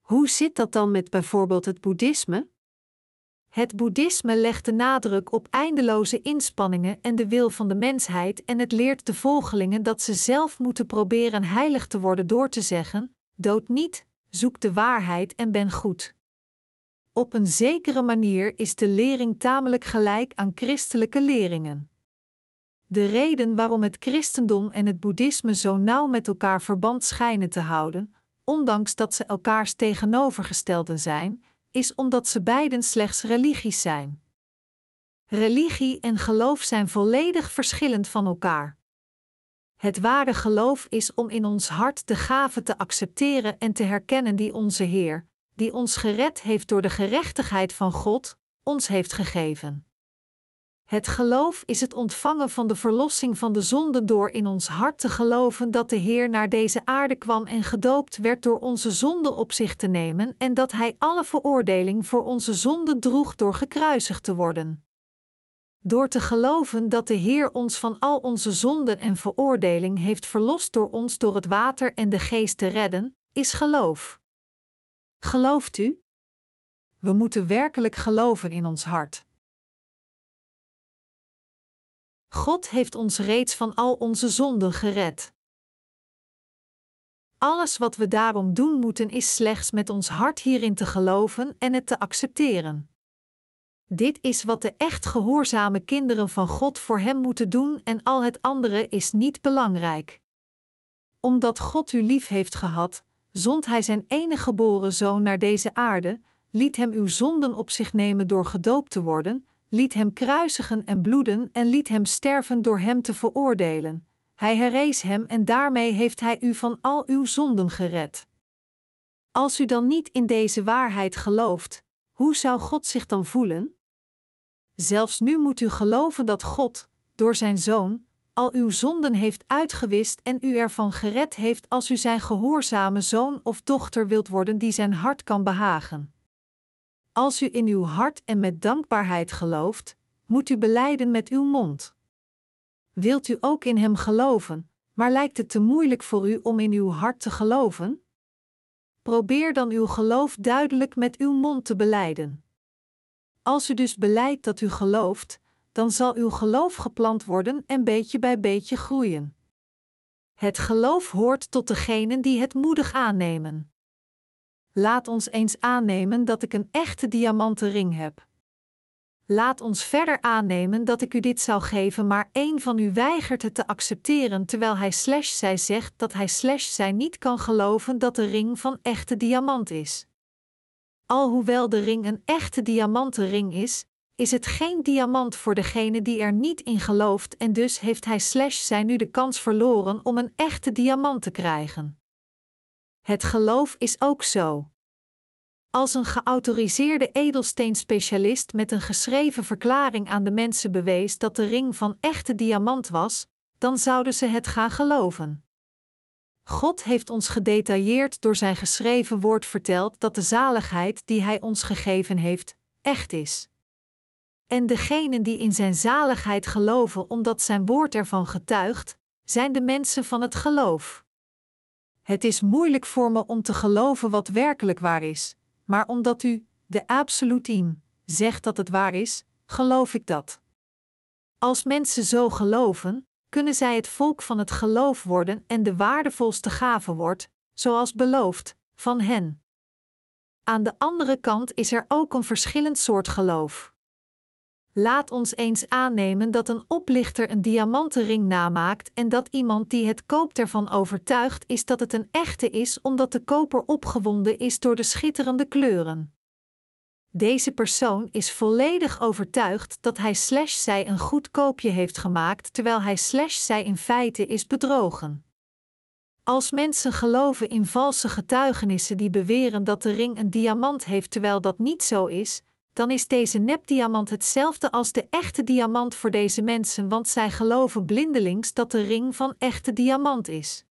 Hoe zit dat dan met bijvoorbeeld het boeddhisme? Het boeddhisme legt de nadruk op eindeloze inspanningen en de wil van de mensheid en het leert de volgelingen dat ze zelf moeten proberen heilig te worden door te zeggen: dood niet, zoek de waarheid en ben goed. Op een zekere manier is de lering tamelijk gelijk aan christelijke leringen. De reden waarom het christendom en het boeddhisme zo nauw met elkaar verband schijnen te houden, ondanks dat ze elkaars tegenovergestelden zijn, is omdat ze beiden slechts religies zijn. Religie en geloof zijn volledig verschillend van elkaar. Het ware geloof is om in ons hart de gave te accepteren en te herkennen die onze Heer, die ons gered heeft door de gerechtigheid van God, ons heeft gegeven. Het geloof is het ontvangen van de verlossing van de zonde door in ons hart te geloven dat de Heer naar deze aarde kwam en gedoopt werd door onze zonde op zich te nemen en dat Hij alle veroordeling voor onze zonde droeg door gekruisigd te worden. Door te geloven dat de Heer ons van al onze zonden en veroordeling heeft verlost door ons door het water en de geest te redden, is geloof. Gelooft u? We moeten werkelijk geloven in ons hart. God heeft ons reeds van al onze zonden gered. Alles wat we daarom doen moeten is slechts met ons hart hierin te geloven en het te accepteren. Dit is wat de echt gehoorzame kinderen van God voor Hem moeten doen en al het andere is niet belangrijk. Omdat God u lief heeft gehad, zond Hij Zijn enige geboren Zoon naar deze aarde, liet Hem uw zonden op zich nemen door gedoopt te worden, liet Hem kruisigen en bloeden en liet Hem sterven door Hem te veroordelen. Hij herrees Hem en daarmee heeft Hij u van al uw zonden gered. Als u dan niet in deze waarheid gelooft, hoe zou God zich dan voelen? Zelfs nu moet u geloven dat God, door zijn Zoon, al uw zonden heeft uitgewist en u ervan gered heeft als u zijn gehoorzame zoon of dochter wilt worden die zijn hart kan behagen. Als u in uw hart en met dankbaarheid gelooft, moet u beleiden met uw mond. Wilt u ook in Hem geloven, maar lijkt het te moeilijk voor u om in uw hart te geloven? Probeer dan uw geloof duidelijk met uw mond te beleiden. Als u dus beleidt dat u gelooft, dan zal uw geloof geplant worden en beetje bij beetje groeien. Het geloof hoort tot degenen die het moedig aannemen. Laat ons eens aannemen dat ik een echte diamanten ring heb. Laat ons verder aannemen dat ik u dit zou geven, maar één van u weigert het te accepteren terwijl hij slash zij zegt dat hij slash zij niet kan geloven dat de ring van echte diamant is. Alhoewel de ring een echte diamanten ring is, is het geen diamant voor degene die er niet in gelooft en dus heeft hij slash zij nu de kans verloren om een echte diamant te krijgen. Het geloof is ook zo. Als een geautoriseerde edelsteenspecialist met een geschreven verklaring aan de mensen bewees dat de ring van echte diamant was, dan zouden ze het gaan geloven. God heeft ons gedetailleerd door zijn geschreven woord verteld dat de zaligheid die Hij ons gegeven heeft, echt is. En degenen die in zijn zaligheid geloven omdat zijn woord ervan getuigt, zijn de mensen van het geloof. Het is moeilijk voor me om te geloven wat werkelijk waar is, maar omdat u, de absolutiem, zegt dat het waar is, geloof ik dat. Als mensen zo geloven, kunnen zij het volk van het geloof worden en de waardevolste gave wordt, zoals beloofd, van hen. Aan de andere kant is er ook een verschillend soort geloof. Laat ons eens aannemen dat een oplichter een diamantenring namaakt en dat iemand die het koopt ervan overtuigd is dat het een echte is omdat de koper opgewonden is door de schitterende kleuren. Deze persoon is volledig overtuigd dat hij slash zij een goed koopje heeft gemaakt terwijl hij slash zij in feite is bedrogen. Als mensen geloven in valse getuigenissen die beweren dat de ring een diamant heeft terwijl dat niet zo is, dan is deze nepdiamant hetzelfde als de echte diamant voor deze mensen, want zij geloven blindelings dat de ring van echte diamant is.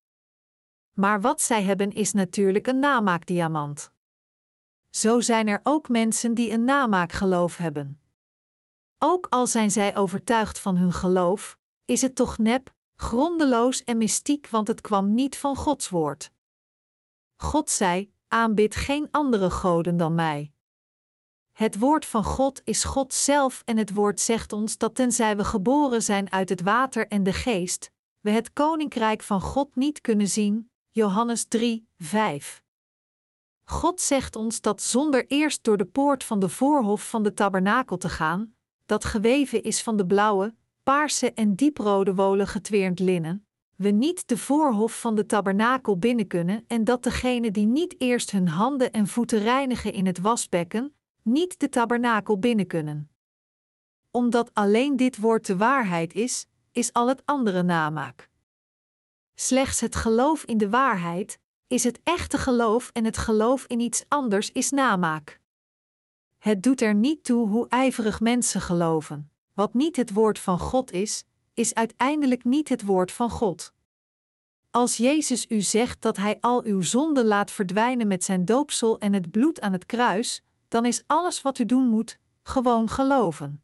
Maar wat zij hebben is natuurlijk een namaakdiamant. Zo zijn er ook mensen die een namaakgeloof hebben. Ook al zijn zij overtuigd van hun geloof, is het toch nep, grondeloos en mystiek, want het kwam niet van Gods woord. God zei: aanbid geen andere goden dan mij. Het woord van God is God zelf en het woord zegt ons dat tenzij we geboren zijn uit het water en de geest, we het koninkrijk van God niet kunnen zien. Johannes 3, 5. God zegt ons dat zonder eerst door de poort van de voorhof van de tabernakel te gaan, dat geweven is van de blauwe, paarse en dieprode wolen getweerd linnen, we niet de voorhof van de tabernakel binnen kunnen en dat degene die niet eerst hun handen en voeten reinigen in het wasbekken, niet de tabernakel binnen kunnen. Omdat alleen dit woord de waarheid is, is al het andere namaak. Slechts het geloof in de waarheid is het echte geloof en het geloof in iets anders is namaak. Het doet er niet toe hoe ijverig mensen geloven. wat niet het woord van God is, is uiteindelijk niet het woord van God. Als Jezus u zegt dat Hij al uw zonden laat verdwijnen met zijn doopsel en het bloed aan het kruis, dan is alles wat u doen moet, gewoon geloven.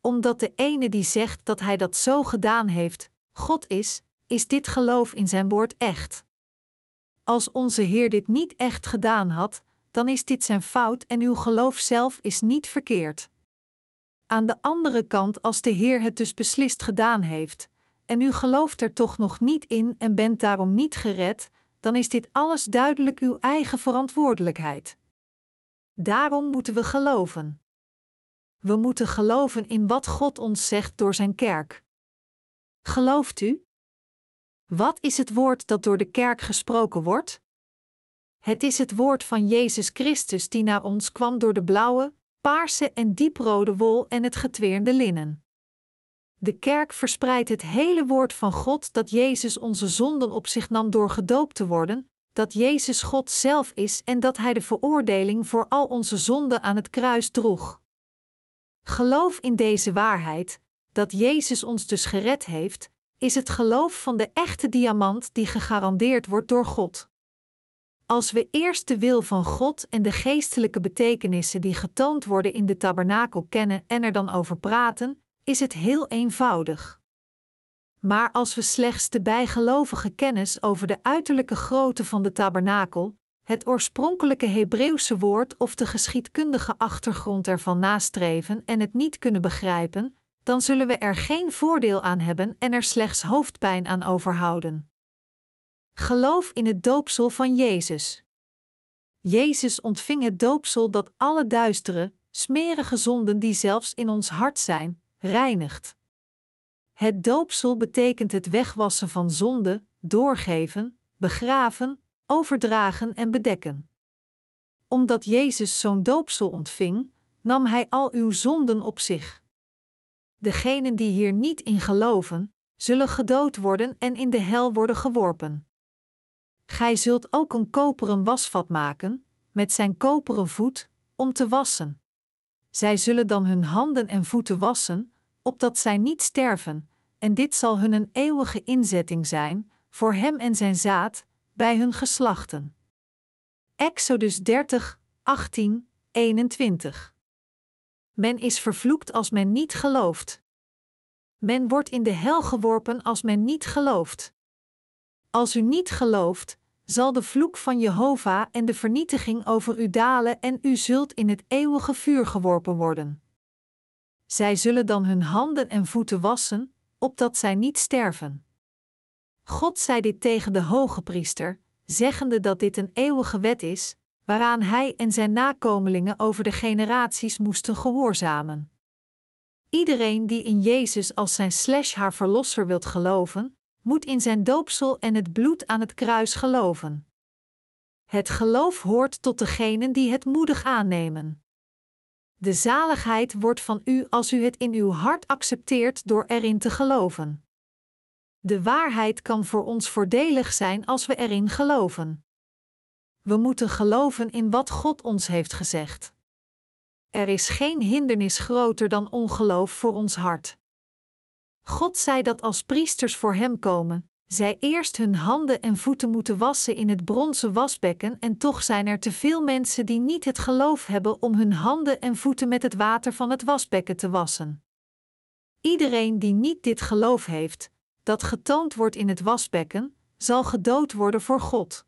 Omdat de ene die zegt dat Hij dat zo gedaan heeft, God is, is dit geloof in Zijn woord echt. Als onze Heer dit niet echt gedaan had, dan is dit zijn fout en uw geloof zelf is niet verkeerd. Aan de andere kant, als de Heer het dus beslist gedaan heeft, en u gelooft er toch nog niet in en bent daarom niet gered, dan is dit alles duidelijk uw eigen verantwoordelijkheid. Daarom moeten we geloven. We moeten geloven in wat God ons zegt door zijn kerk. Gelooft u? Wat is het woord dat door de kerk gesproken wordt? Het is het woord van Jezus Christus die naar ons kwam door de blauwe, paarse en dieprode wol en het getweerde linnen. De kerk verspreidt het hele woord van God dat Jezus onze zonden op zich nam door gedoopt te worden, dat Jezus God zelf is en dat Hij de veroordeling voor al onze zonden aan het kruis droeg. Geloof in deze waarheid, dat Jezus ons dus gered heeft, is het geloof van de echte diamant die gegarandeerd wordt door God. Als we eerst de wil van God en de geestelijke betekenissen die getoond worden in de tabernakel kennen en er dan over praten, is het heel eenvoudig. Maar als we slechts de bijgelovige kennis over de uiterlijke grootte van de tabernakel, het oorspronkelijke Hebreeuwse woord of de geschiedkundige achtergrond ervan nastreven en het niet kunnen begrijpen, dan zullen we er geen voordeel aan hebben en er slechts hoofdpijn aan overhouden. Geloof in het doopsel van Jezus. Jezus ontving het doopsel dat alle duistere, smerige zonden die zelfs in ons hart zijn, reinigt. Het doopsel betekent het wegwassen van zonde, doorgeven, begraven, overdragen en bedekken. Omdat Jezus zo'n doopsel ontving, nam Hij al uw zonden op zich. Degenen die hier niet in geloven, zullen gedood worden en in de hel worden geworpen. Gij zult ook een koperen wasvat maken, met zijn koperen voet, om te wassen. Zij zullen dan hun handen en voeten wassen, opdat zij niet sterven, en dit zal hun een eeuwige inzetting zijn, voor hem en zijn zaad, bij hun geslachten. Exodus 30, 18, 21. Men is vervloekt als men niet gelooft. Men wordt in de hel geworpen als men niet gelooft. Als u niet gelooft, zal de vloek van Jehovah en de vernietiging over u dalen en u zult in het eeuwige vuur geworpen worden. Zij zullen dan hun handen en voeten wassen, opdat zij niet sterven. God zei dit tegen de hoge priester, zeggende dat dit een eeuwige wet is, waaraan hij en zijn nakomelingen over de generaties moesten gehoorzamen. Iedereen die in Jezus als zijn slash haar verlosser wilt geloven, moet in zijn doopsel en het bloed aan het kruis geloven. Het geloof hoort tot degenen die het moedig aannemen. De zaligheid wordt van u als u het in uw hart accepteert door erin te geloven. De waarheid kan voor ons voordelig zijn als we erin geloven. We moeten geloven in wat God ons heeft gezegd. Er is geen hindernis groter dan ongeloof voor ons hart. God zei dat als priesters voor hem komen, zij eerst hun handen en voeten moeten wassen in het bronzen wasbekken en toch zijn er te veel mensen die niet het geloof hebben om hun handen en voeten met het water van het wasbekken te wassen. Iedereen die niet dit geloof heeft, dat getoond wordt in het wasbekken, zal gedood worden voor God.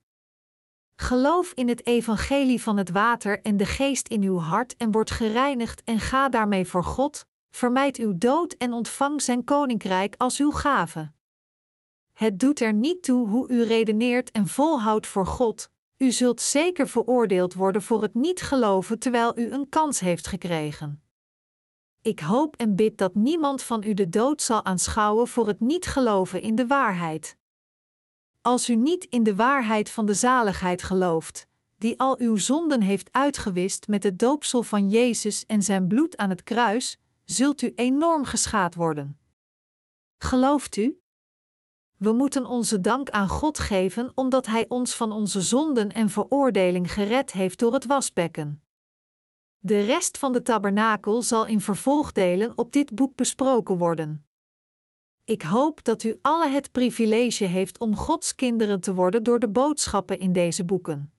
Geloof in het evangelie van het water en de geest in uw hart en word gereinigd en ga daarmee voor God, vermijd uw dood en ontvang zijn koninkrijk als uw gave. Het doet er niet toe hoe u redeneert en volhoudt voor God, u zult zeker veroordeeld worden voor het niet geloven terwijl u een kans heeft gekregen. Ik hoop en bid dat niemand van u de dood zal aanschouwen voor het niet geloven in de waarheid. Als u niet in de waarheid van de zaligheid gelooft, die al uw zonden heeft uitgewist met het doopsel van Jezus en zijn bloed aan het kruis, zult u enorm geschaad worden. Gelooft u? We moeten onze dank aan God geven omdat Hij ons van onze zonden en veroordeling gered heeft door het wasbekken. De rest van de tabernakel zal in vervolgdelen op dit boek besproken worden. Ik hoop dat u alle het privilege heeft om Gods kinderen te worden door de boodschappen in deze boeken.